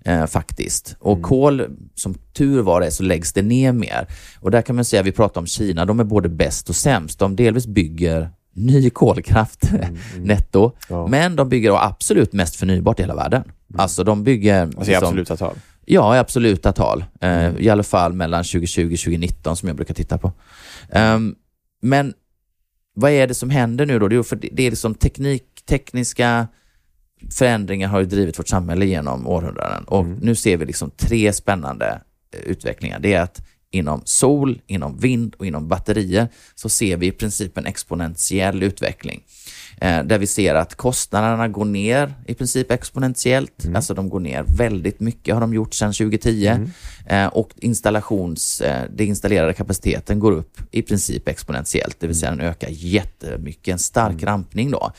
Eh, faktiskt. Och kol, som tur var det, så läggs det ner mer. Och där kan man säga, vi pratar om Kina, de är både bäst och sämst. De delvis bygger ny kolkraft netto, Ja. men de bygger absolut mest förnybart i hela världen. Alltså de bygger... Alltså i liksom- absoluta tal. Ja, i absoluta tal. Eh, I alla fall mellan 2020 och 2019 som jag brukar titta på. Ehm, men vad är det som händer nu då? Det är, för det är liksom teknik, tekniska förändringar har ju drivit vårt samhälle genom århundraden och nu ser vi liksom tre spännande utvecklingar. Det är att inom sol, inom vind och inom batterier så ser vi i princip en exponentiell utveckling. Eh, där vi ser att kostnaderna går ner i princip exponentiellt. Alltså de går ner väldigt mycket har de gjort sedan 2010. Eh, och installations, eh, det installerade kapaciteten går upp i princip exponentiellt. Det vill säga den ökar jättemycket. En stark rampning då.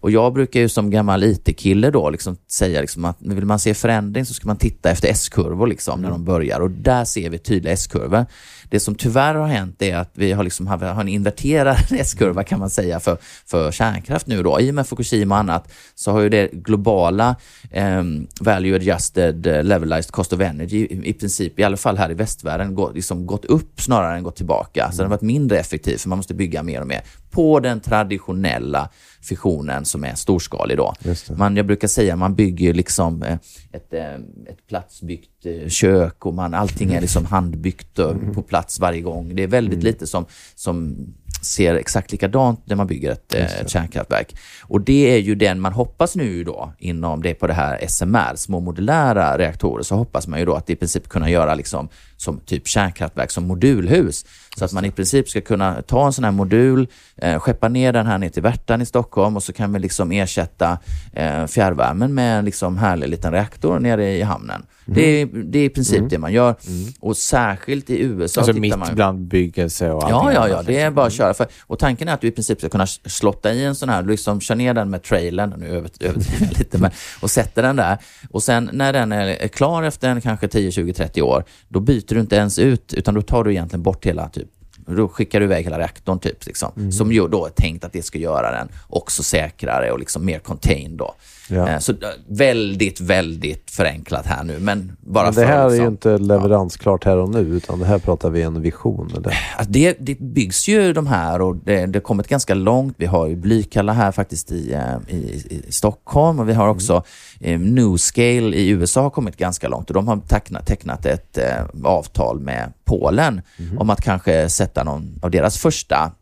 Och jag brukar ju som gammal IT-kille då liksom säga liksom att vill man se förändring så ska man titta efter S-kurvor liksom när de börjar. Och där ser vi tydliga S-kurvor. Det som tyvärr har hänt är att vi har, liksom, har en inverterad S-kurva kan man säga för, för kärnkraft nu då. I och med Fukushima och annat så har ju det globala eh, value adjusted eh, levelized cost of energy i, i princip, i alla fall här i västvärlden, gå, liksom gått upp snarare än gått tillbaka. Så den har varit mindre effektiv för man måste bygga mer och mer på den traditionella fissionen som är storskalig då. Man, jag brukar säga man bygger liksom eh, ett, eh, ett platsbyggt kök och man, allting är liksom handbyggt på plats varje gång. Det är väldigt lite som, som ser exakt likadant när man bygger ett, eh, ett kärnkraftverk. Och det är ju den man hoppas nu då inom det på det här SMR, små modulära reaktorer, så hoppas man ju då att i princip kunna göra liksom som typ kärnkraftverk som modulhus. Så att man i princip ska kunna ta en sån här modul, eh, skeppa ner den här ner till Värtan i Stockholm och så kan vi liksom ersätta eh, fjärrvärmen med en liksom härlig liten reaktor nere i hamnen. Det, är, det är i princip det man gör. Och särskilt i USA Alltså mitt man bland byggelse och allting Ja, ja, ja, det är liksom. bara att köra. För, och tanken är att du i princip ska kunna slotta i en sån här, liksom kör ner den med trailern, nu över- överdriver jag lite, men, och sätter den där. Och sen när den är är klar efter en kanske 10, 20, 30 år, då byter du inte ens ut, utan då tar du egentligen bort hela typ då skickar du iväg hela reaktorn, typ, liksom, som ju då är tänkt att det ska göra den också säkrare och liksom mer contained. Då. Ja. Eh, Så eh, väldigt, väldigt förenklat här nu, men bara Men det här är liksom, ju inte leveransklart här och nu, utan det här pratar vi en vision. Eller? Alltså det, det byggs ju de här och det, det har kommit ganska långt. Vi har ju Blykalla här faktiskt i, eh, i, i Stockholm och vi har också eh, Newscale i USA har kommit ganska långt och de har tecknat, tecknat ett eh, avtal med Polen om att kanske sätta någon av deras första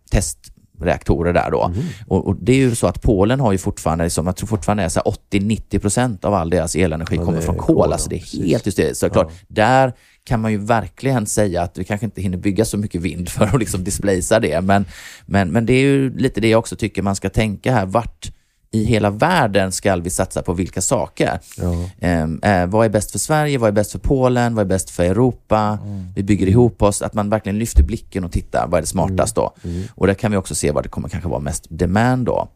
testreaktorer där då. Och, och det är ju så att Polen har ju fortfarande, liksom, jag tror fortfarande är så här 80-90 procent av all deras elenergi Ja, kommer från kol, kol. ja, Alltså det är precis. helt hysteriskt. Så det är klart, där kan man ju verkligen säga att vi kanske inte hinner bygga så mycket vind för att liksom displacea det. Men, men, men det är ju lite det jag också tycker man ska tänka här. Vart i hela världen ska vi satsa på vilka saker? Ja. Ehm, eh, vad är bäst för Sverige? Vad är bäst för Polen? Vad är bäst för Europa? Vi bygger ihop oss. Att man verkligen lyfter blicken och tittar. Vad är det smartast då? Och där kan vi också se vad det kommer kanske vara mest demand då.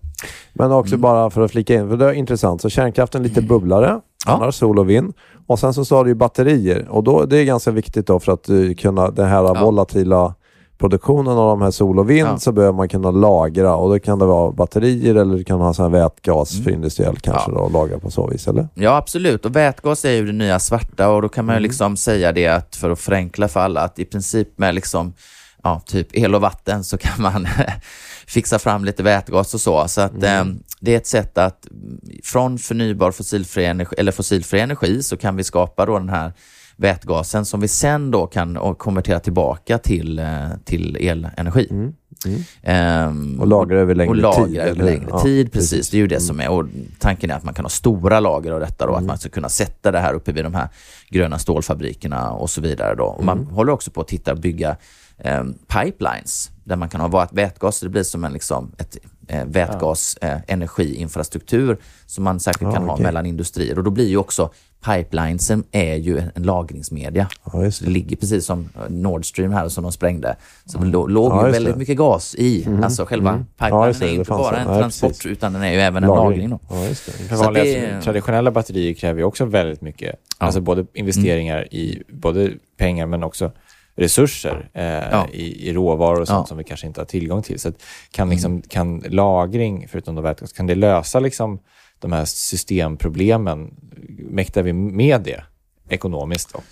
Men Mm. också bara för att flika in, för det är intressant. Så kärnkraften lite bubblare, Ja. annars sol och vind. Och sen så sa du ju batterier. Och då, det är ganska viktigt då för att uh, kunna den här Ja. volatila produktionen av de här sol och vind Ja. så behöver man kunna lagra och då kan det vara batterier eller du kan ha sån här vätgas för industriellt kanske Mm. Ja. då och lagra på så vis, eller? Ja, absolut. Och vätgas är ju det nya svarta och då kan Mm. man ju liksom säga det att för att förenkla för alla att i princip med liksom ja, typ el och vatten så kan man fixa fram lite vätgas och så. Så att Mm. eh, det är ett sätt att mm, från förnybar fossilfri energi, eller fossilfri energi så kan vi skapa då den här vätgasen som vi sen då kan och konvertera tillbaka till, eh, till elenergi. Mm. Ehm, Och lagra över längre och lagra tid, över längre Ja, tid, precis. precis. Det är ju det som är. Och tanken är att man kan ha stora lager av detta Mm. att man ska kunna sätta det här uppe vid de här gröna stålfabrikerna och så vidare då. Och Mm. man håller också på att titta och bygga eh, pipelines där man kan ha vätgas. Det blir som en liksom, ett eh, vätgas eh, energiinfrastruktur som man säkert kan Ja, ha mellan industrier. Och då blir ju också pipelinesen är ju en, lagringsmedia. Just det det. ligger precis som Nord Stream här som de sprängde. Så det lå- låg Ja, ju väldigt det. mycket gas i. Alltså själva Mm. pipelinen det, är ju det inte bara det. en transport precis. utan den är ju även en lagring. Ja, det. Det- traditionella batterier kräver ju också väldigt mycket, alltså både investeringar Mm. i både pengar men också resurser eh, Ja. i, i råvaror och sånt Ja. Mm. som vi kanske inte har tillgång till. Så kan, liksom, kan lagring, förutom då vätgas, kan det lösa liksom de här systemproblemen? Mäktar vi med det ekonomiskt och?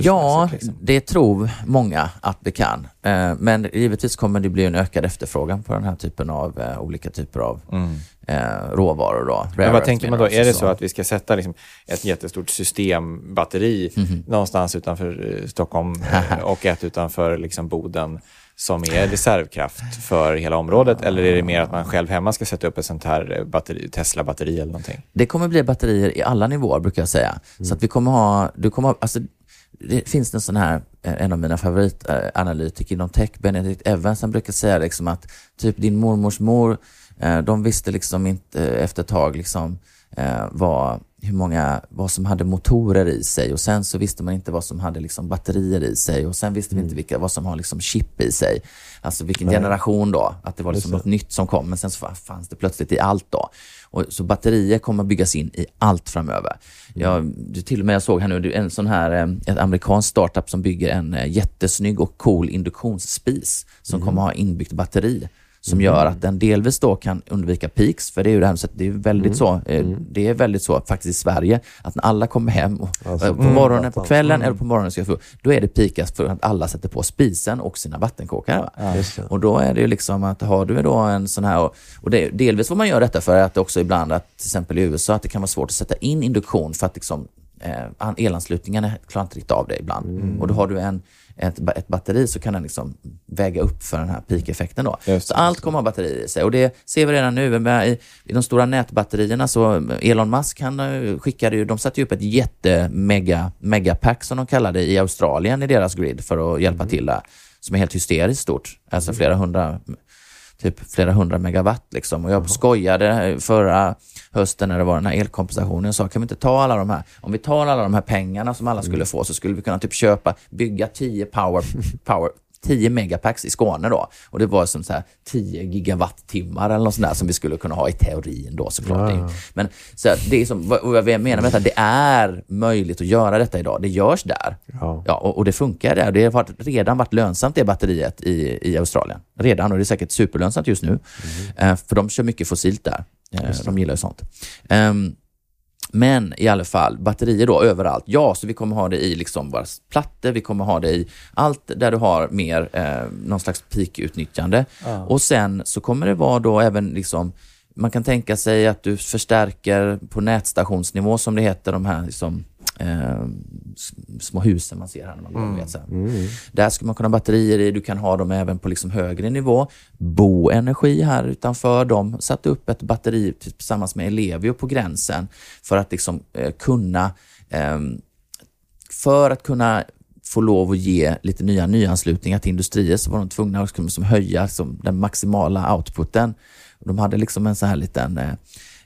Ja, liksom? det tror många att vi kan. Eh, Men givetvis kommer det bli en ökad efterfrågan på den här typen av eh, olika typer av Mm. eh, råvaror. Då. Men vad tänker man då? Är det och så att vi ska sätta liksom ett jättestort systembatteri Mhm. någonstans utanför Stockholm och ett utanför liksom Boden som är reservkraft för hela området? Eller är det mer att man själv hemma ska sätta upp ett sånt här batteri, Tesla-batteri eller någonting? Det kommer bli batterier i alla nivåer brukar jag säga. Så att vi kommer ha, du kommer ha, alltså, det finns en sån här, eh, en av mina favoritanalytiker inom tech, Benedict Evans, han brukar säga liksom att typ din mormors mor, eh, de visste liksom inte eh, efter ett tag liksom, vad, hur många, vad som hade motorer i sig. Och sen så visste man inte vad som hade liksom batterier i sig. Och sen visste vi inte vilka, vad som har liksom chip i sig. Alltså vilken generation då, att det var liksom något nytt som kom. Men sen så fanns det plötsligt i allt då. Och, så batterier kommer byggas in i allt framöver. Jag, det till och med jag såg här nu, en sån här, eh, ett amerikanskt startup som bygger en eh, jättesnygg och cool induktionsspis som kommer ha inbyggt batteri som gör att den delvis då kan undvika peaks, för det är ju det här, så det är väldigt så, eh, det är väldigt så faktiskt i Sverige, att när alla kommer hem och, Alltså, eh, på mm, morgonen, på kvällen eller på morgonen ska få, då är det peakas för att alla sätter på spisen och sina vattenkokare. Det. Och då är det ju liksom att har du då en sån här, och, och det, delvis får man göra detta för att det också ibland, att till exempel i USA, att det kan vara svårt att sätta in induktion för att liksom, eh, an- elanslutningarna klarar inte riktigt av det ibland. Mm. Och då har du en, ett, ett batteri så kan den liksom väga upp för den här peak-effekten. Då. Just Så allt kommer att ha batterier i sig och det ser vi redan nu. Med, i, I de stora nätbatterierna så Elon Musk han eh, skickade ju, de satte ju upp ett jätte mega, megapack som de kallade i Australien i deras grid för att hjälpa till där. Som är helt hysteriskt stort. Alltså flera hundra typ flera hundra megawatt. Liksom. Och jag skojade förra hösten när det var den här elkompensationen. Jag sa, kan vi inte ta alla de här, om vi tar alla de här pengarna som alla skulle få så skulle vi kunna typ köpa, bygga 10 power, power 10 megapacks i Skåne då. Och det var som så här 10 gigawattimmar eller något sånt där som vi skulle kunna ha i teorin då såklart. Ja. Men så här, det är som, vad jag menar med detta, det är möjligt att göra detta idag. Det görs där. Ja. Ja, och, och det funkar där. Det har varit, redan varit lönsamt det batteriet i, i Australien. Redan, och det är säkert superlönsamt just nu. Eh, för de kör mycket fossilt där. Eh, de gillar ju sånt. Ehm, men i alla fall, batterier då överallt. Ja, så vi kommer ha det i liksom våra plattor, vi kommer ha det i allt där du har mer eh, någon slags peak-utnyttjande. Och sen så kommer det vara då även liksom man kan tänka sig att du förstärker på nätstationsnivå som det heter, de här liksom, eh, små husen man ser här när man går. Vet, så här. Där ska man kunna ha batterier i. Du kan ha dem även på liksom högre nivå. Boenergi här utanför, de satte upp ett batteri tillsammans med Ellevio på gränsen för att liksom, eh, kunna ehm, för att kunna få lov att ge lite nya nyanslutningar till industrier så var de tvungna att liksom höja liksom, den maximala outputen. De hade liksom en sån här liten eh,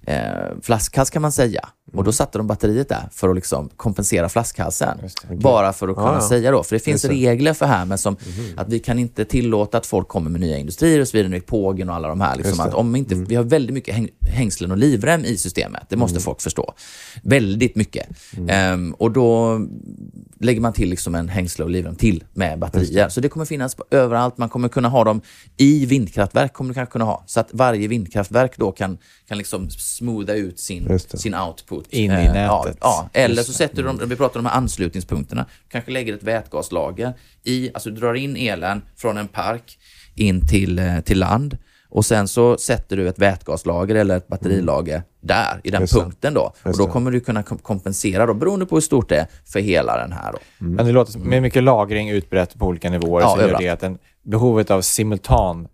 eh, flaskhals kan man säga. Och då satte de batteriet där för att liksom kompensera flaskhalsen. Just Bara för att kunna ja. säga då. För det finns det. regler för här, men som att vi kan inte tillåta att folk kommer med nya industrier och så vidare, nu Pågen och alla de här. Liksom, det. att om inte, Vi har väldigt mycket häng, hängslen och livrem i systemet. Det måste folk förstå. Väldigt mycket. Ehm, och då lägger man till liksom en hängsle och livrem till med batterier. Så det kommer finnas överallt. Man kommer kunna ha dem i vindkraftverk. kommer du kanske kunna ha. Så att varje vindkraftverk då kan, kan liksom smootha ut sin, det. sin output. In i Eh, Ja, nätet. ja. Eller så sätter du dem, vi pratar om de här anslutningspunkterna, kanske lägger ett vätgaslager i, alltså du drar in elen från en park in till, eh, till land och sen så sätter du ett vätgaslager eller ett batterilager där, i den Just punkten då. Och då kommer du kunna kom- kompensera då, beroende på hur stort det är, för hela den här då. Men det låter med mycket lagring utbrett på olika nivåer Ja, så gör det att en, behovet av simultan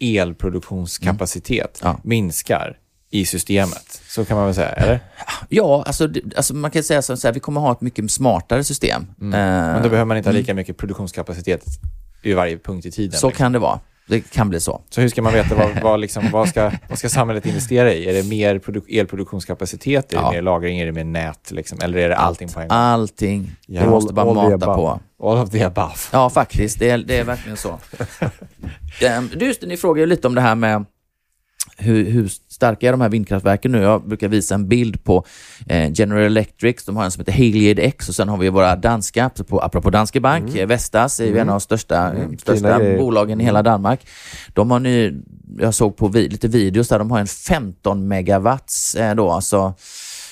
elproduktionskapacitet Ja. minskar i systemet. Så kan man väl säga, eller? Ja, alltså, alltså man kan säga så här, vi kommer ha ett mycket smartare system. Men Eh, då behöver man inte ha lika mycket produktionskapacitet vid varje punkt i tiden. Så liksom. kan det vara. Det kan bli så. Så hur ska man veta vad, vad, liksom, vad, ska, vad ska samhället investera i? Är det mer produ- elproduktionskapacitet? Är Ja. det mer lagring? Är det mer nät? Liksom? Eller är det allting på en gång? Allting. Ja. Du måste bara mata på. All of the above. Ja, faktiskt. Det är, det är verkligen så. Ehm, Du, just ni frågar ju lite om det här med hur, hur starka är de här vindkraftverken nu? Jag brukar visa en bild på eh, General Electric. De har en som heter Haliade X och sen har vi våra danska, apropå, Danske Bank, eh, Vestas är ju en av de största, eh, största bolagen i hela Danmark. De har nu, jag såg på vi, lite videos där, de har en 15 megawatts eh, då, alltså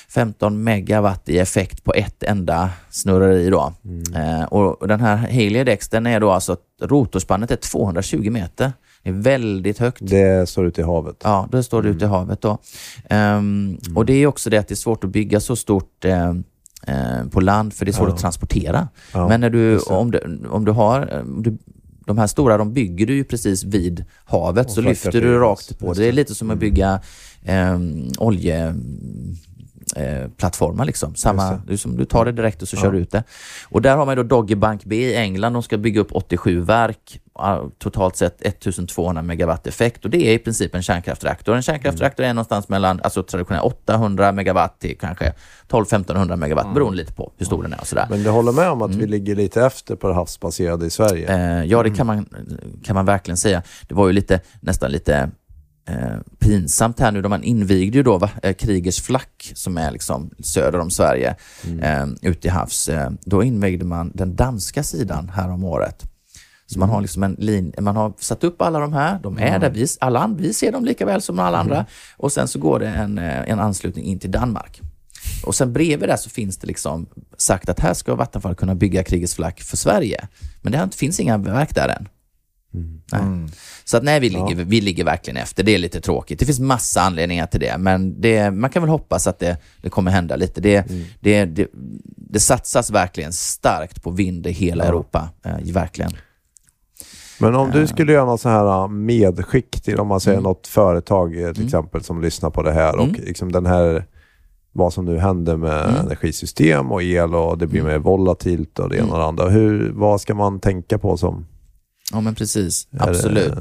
15 megawatt i effekt på ett enda snurreri då. Eh, och, den här Haliade X, den är då alltså, rotorspannet är 220 meter. Det är väldigt högt. Det står ute i havet. Ja, det står det ute i havet då. Ehm, Och det är också det att det är svårt att bygga så stort eh, eh, på land för det är svårt Ja. att transportera. Ja, Men när du, om, du, om du har, om du, de här stora de bygger du ju precis vid havet Och så lyfter du rakt på. Det är lite som att bygga eh, olje eh, plattformar liksom. Samma, som du tar det direkt och så Ja. kör du ut det. Och där har man då Doggy Bank B i England. De ska bygga upp 87 verk, totalt sett 1200 megawatt effekt och det är i princip en kärnkraftreaktor. En kärnkraftreaktor är någonstans mellan alltså traditionellt 800 megawatt till kanske 1200-1500 megawatt beroende lite på hur stor den är och sådär. Men du håller med om att vi ligger lite efter på det havsbaserade i Sverige? Eh, ja, det kan man, kan man verkligen säga. Det var ju lite, nästan lite eh, pinsamt här nu då man invigde ju då va, eh, Krigers flack som är liksom söder om Sverige eh, ute i havs. Eh, då invigde man den danska sidan här om året. Så man har liksom en lin, man har satt upp alla de här, de är där, vi, alla, vi ser dem lika väl som alla andra. Och sen så går det en, eh, en anslutning in till Danmark. Och sen bredvid där så finns det liksom sagt att här ska Vattenfall kunna bygga Krigets flack för Sverige. Men det finns inga verk där än. Nej. Så att nej, vi ligger, vi ligger verkligen efter. Det är lite tråkigt. Det finns massa anledningar till det, men det, man kan väl hoppas att det, det kommer hända lite. Det, det, det, det satsas verkligen starkt på vind i hela Europa. Eh, verkligen. Men om du skulle göra något så här uh, medskick till, om man säger något företag eh, till exempel som lyssnar på det här och Mm. liksom den här, vad som nu händer med Mm. energisystem och el och det blir mer volatilt och det Mm. ena och det andra. Hur, vad ska man tänka på som... Ja, men precis. Absolut.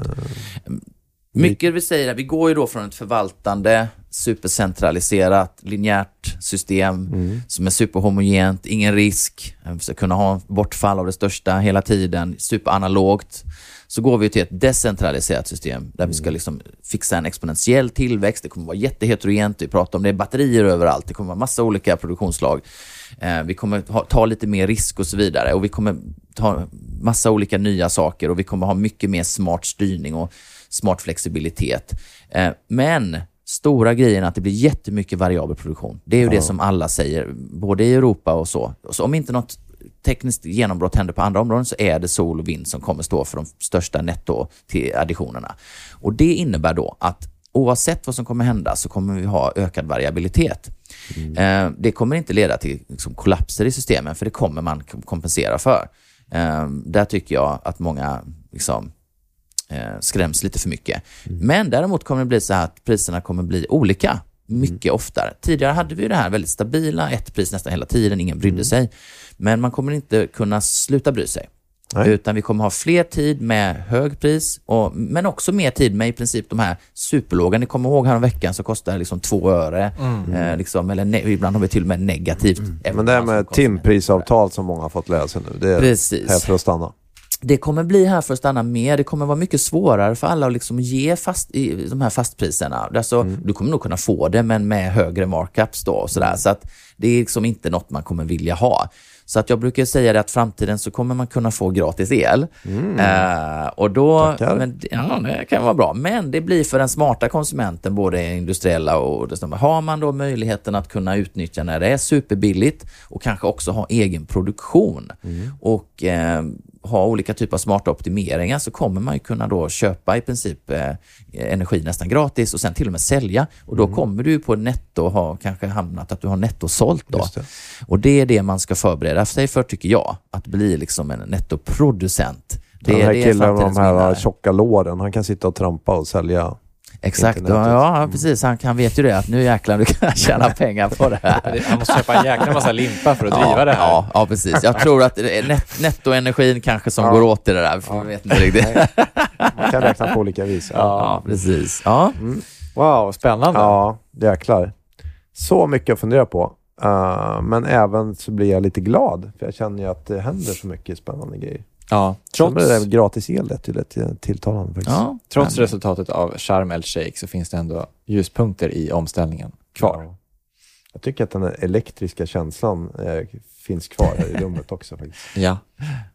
Mycket vi säger, vi går ju då från ett förvaltande, supercentraliserat, linjärt system som är superhomogent, ingen risk, vi ska kunna ha bortfall av det största hela tiden, superanalogt. Så går vi till ett decentraliserat system där vi ska liksom fixa en exponentiell tillväxt. Det kommer vara jätteheterogent. Vi pratar om det, är batterier överallt. Det kommer vara massa olika produktionsslag. Eh, vi kommer ha, ta lite mer risk och så vidare. Och vi kommer ta massa olika nya saker och vi kommer ha mycket mer smart styrning och smart flexibilitet. Eh, men stora grejen är att det blir jättemycket variabel produktion. Det är ju det som alla säger, både i Europa och så. så om inte något tekniskt genombrott händer på andra områden så är det sol och vind som kommer stå för de största netto till additionerna. Och det innebär då att oavsett vad som kommer hända så kommer vi ha ökad variabilitet. Eh, det kommer inte leda till liksom, kollapser i systemen, för det kommer man kompensera för. Eh, där tycker jag att många liksom, eh, skräms lite för mycket. Men däremot kommer det bli så här att priserna kommer bli olika mycket oftare. Tidigare hade vi det här väldigt stabila, ett pris nästan hela tiden, ingen brydde sig. Men man kommer inte kunna sluta bry sig. Nej. Utan vi kommer ha fler tid med hög pris, och, men också mer tid med i princip de här superlåga. Ni kommer ihåg veckan så kostar det liksom två öre. Eh, liksom, eller ne- ibland har vi till och med negativt. Mm. Men det här med timprisavtal som många har fått läsa nu, det är Precis. här för att stanna. Det kommer bli här för att stanna mer. Det kommer vara mycket svårare för alla att liksom ge fast i de här fastpriserna. Alltså, Du kommer nog kunna få det, men med högre markups då. Och sådär. Så att det är liksom inte något man kommer vilja ha. Så att jag brukar säga det att framtiden så kommer man kunna få gratis el. Eh, och då, men, ja, det kan vara bra. Men det blir för den smarta konsumenten, både industriella och det Har man då möjligheten att kunna utnyttja när det är superbilligt och kanske också ha egen produktion och eh, ha olika typer av smarta optimeringar så kommer man ju kunna då köpa i princip eh, energi nästan gratis och sen till och med sälja. Och då kommer du på netto ha kanske hamnat att du har nettosålt då. Just det. Och det är det man ska förbereda sig för tycker jag, att bli liksom en nettoproducent. Det, Den här är killen med de här vinnare. tjocka låren, han kan sitta och trampa och sälja. Exakt, ja, ja precis. Han, han vet ju det att nu jäklar du kan tjäna pengar på det här. Han måste köpa en jäkla massa limpa för att driva ja, det här. Ja, ja, precis. Jag tror att det är net, nettoenergin kanske som Ja. går åt i det där. Jag vet inte riktigt. Man kan räkna på olika vis. Ja, precis. Ja. Wow, spännande. Ja, jäklar. Så mycket att fundera på. Uh, men även så blir jag lite glad, för jag känner ju att det händer så mycket spännande grejer. Ja, Trots det där gratis el lät ju lite tilltalande faktiskt. Ja. trots Men- resultatet av Sharm el Sheikh så finns det ändå ljuspunkter i omställningen kvar. Ja. Jag tycker att den elektriska känslan eh, finns kvar här i rummet också faktiskt. Ja.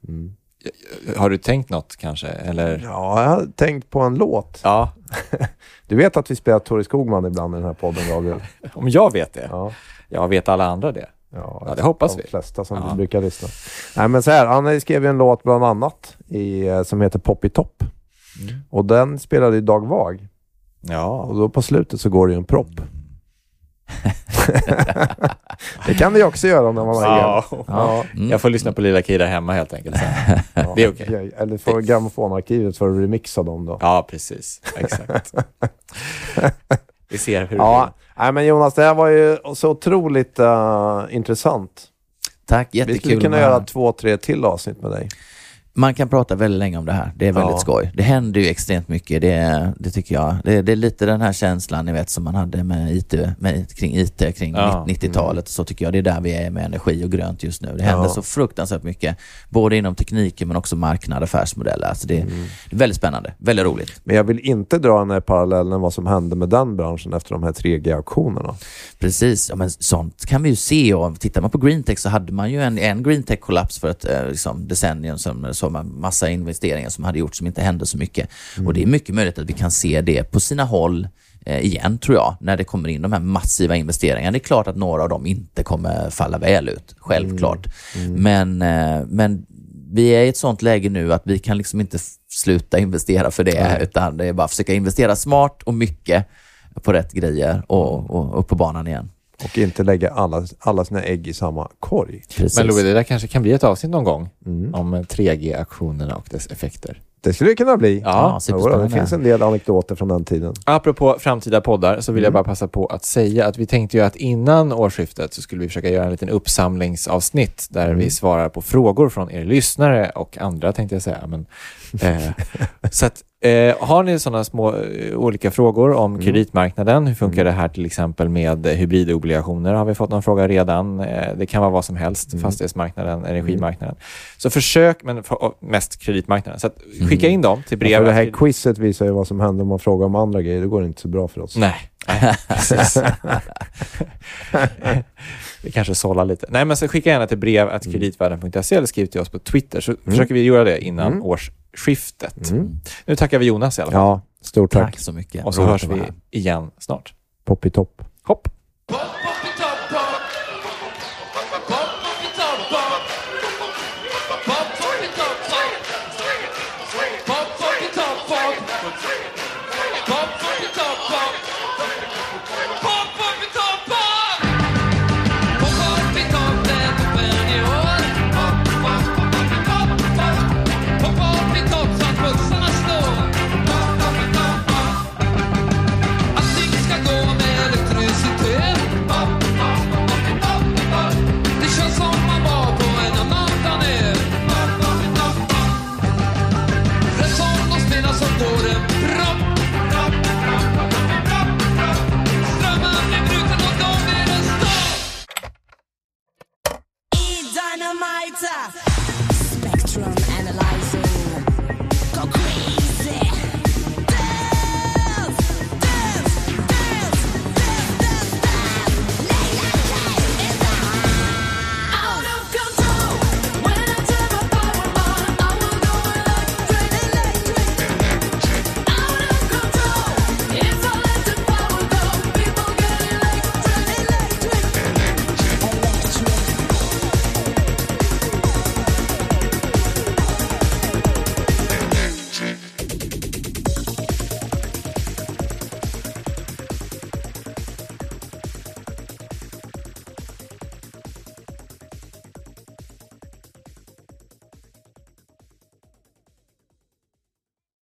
Mm. Har du tänkt något kanske? Eller? Ja, jag har tänkt på en låt. Ja, Du vet att vi spelar Tore Skogman ibland i den här podden, Gabriel? om jag vet det. Ja. Jag vet alla andra det. Ja, Ja, det hoppas de vi. flesta som Ja. brukar lyssna. Nej, men så här, han skrev ju en låt bland annat i, eh, som heter Pop i topp. Mm. Och den spelade ju Dag Vag. Och Ja, då på slutet så går det ju en propp. det kan vi också göra när man har ja. Ja. Mm. Jag får lyssna på Lilla Kida hemma helt enkelt. Ja. Det är okej. Eller får grammofonarkivet för att remixa dem då. Ja, precis. Exakt. Vi ser hur Ja, nej, men Jonas, det här var ju så otroligt eh, intressant. Tack, Vi skulle jättekul. kunna göra två, tre till avsnitt med dig. Man kan prata väldigt länge om det här. Det är väldigt Ja. skoj. Det händer ju extremt mycket. Det, det tycker jag. Det, det är lite den här känslan ni vet som man hade med IT, med, kring IT, kring Ja. 90-talet. Så tycker jag det är där vi är med energi och grönt just nu. Det händer Ja. så fruktansvärt mycket. Både inom tekniken men också marknad, affärsmodeller. Alltså det, Mm. det är väldigt spännande. Väldigt roligt. Men jag vill inte dra den här parallellen vad som hände med den branschen efter de här 3G-auktionerna. Precis, ja, men sånt kan vi ju se och tittar man på Greentech så hade man ju en, en Greentech-kollaps för ett eh, liksom, decennium som man massa investeringar som hade gjorts som inte hände så mycket. Och det är mycket möjligt att vi kan se det på sina håll eh, igen tror jag, när det kommer in de här massiva investeringarna. Det är klart att några av dem inte kommer falla väl ut, självklart. Men, eh, men vi är i ett sånt läge nu att vi kan liksom inte sluta investera för det, utan det är bara att försöka investera smart och mycket på rätt grejer och, och upp på banan igen. Och inte lägga alla, alla sina ägg i samma korg. Precis. Men Louis, det där kanske kan bli ett avsnitt någon gång Mm. om 3G-aktionerna och dess effekter. Det skulle det kunna bli. Ja, Ja, det finns en del anekdoter från den tiden. Apropå framtida poddar så vill jag Mm. bara passa på att säga att vi tänkte ju att innan årsskiftet så skulle vi försöka göra en liten uppsamlingsavsnitt där Mm. vi svarar på frågor från er lyssnare och andra tänkte jag säga. Men, eh, så att, eh, har ni sådana små eh, olika frågor om Mm. kreditmarknaden? Hur funkar det här till exempel med eh, hybridobligationer? Har vi fått någon fråga redan? Eh, det kan vara vad som helst, Mm. fastighetsmarknaden, energimarknaden. Så försök, men för, mest kreditmarknaden. Så att, skicka in dem till Mm. Ja, brev. det här quizet visar ju vad som händer om man frågar om andra grejer. Det går inte så bra för oss. Nej. Vi kanske sållar lite. Nej, men så skicka gärna till brev att kreditvärden.se eller skriv till oss på Twitter så försöker vi göra det innan Mm. Årsskiftet. Mm. Nu tackar vi Jonas i alla fall. Ja, stort tack. Tack så mycket. Och så hörs vi igen snart. Pop i topp. Hopp!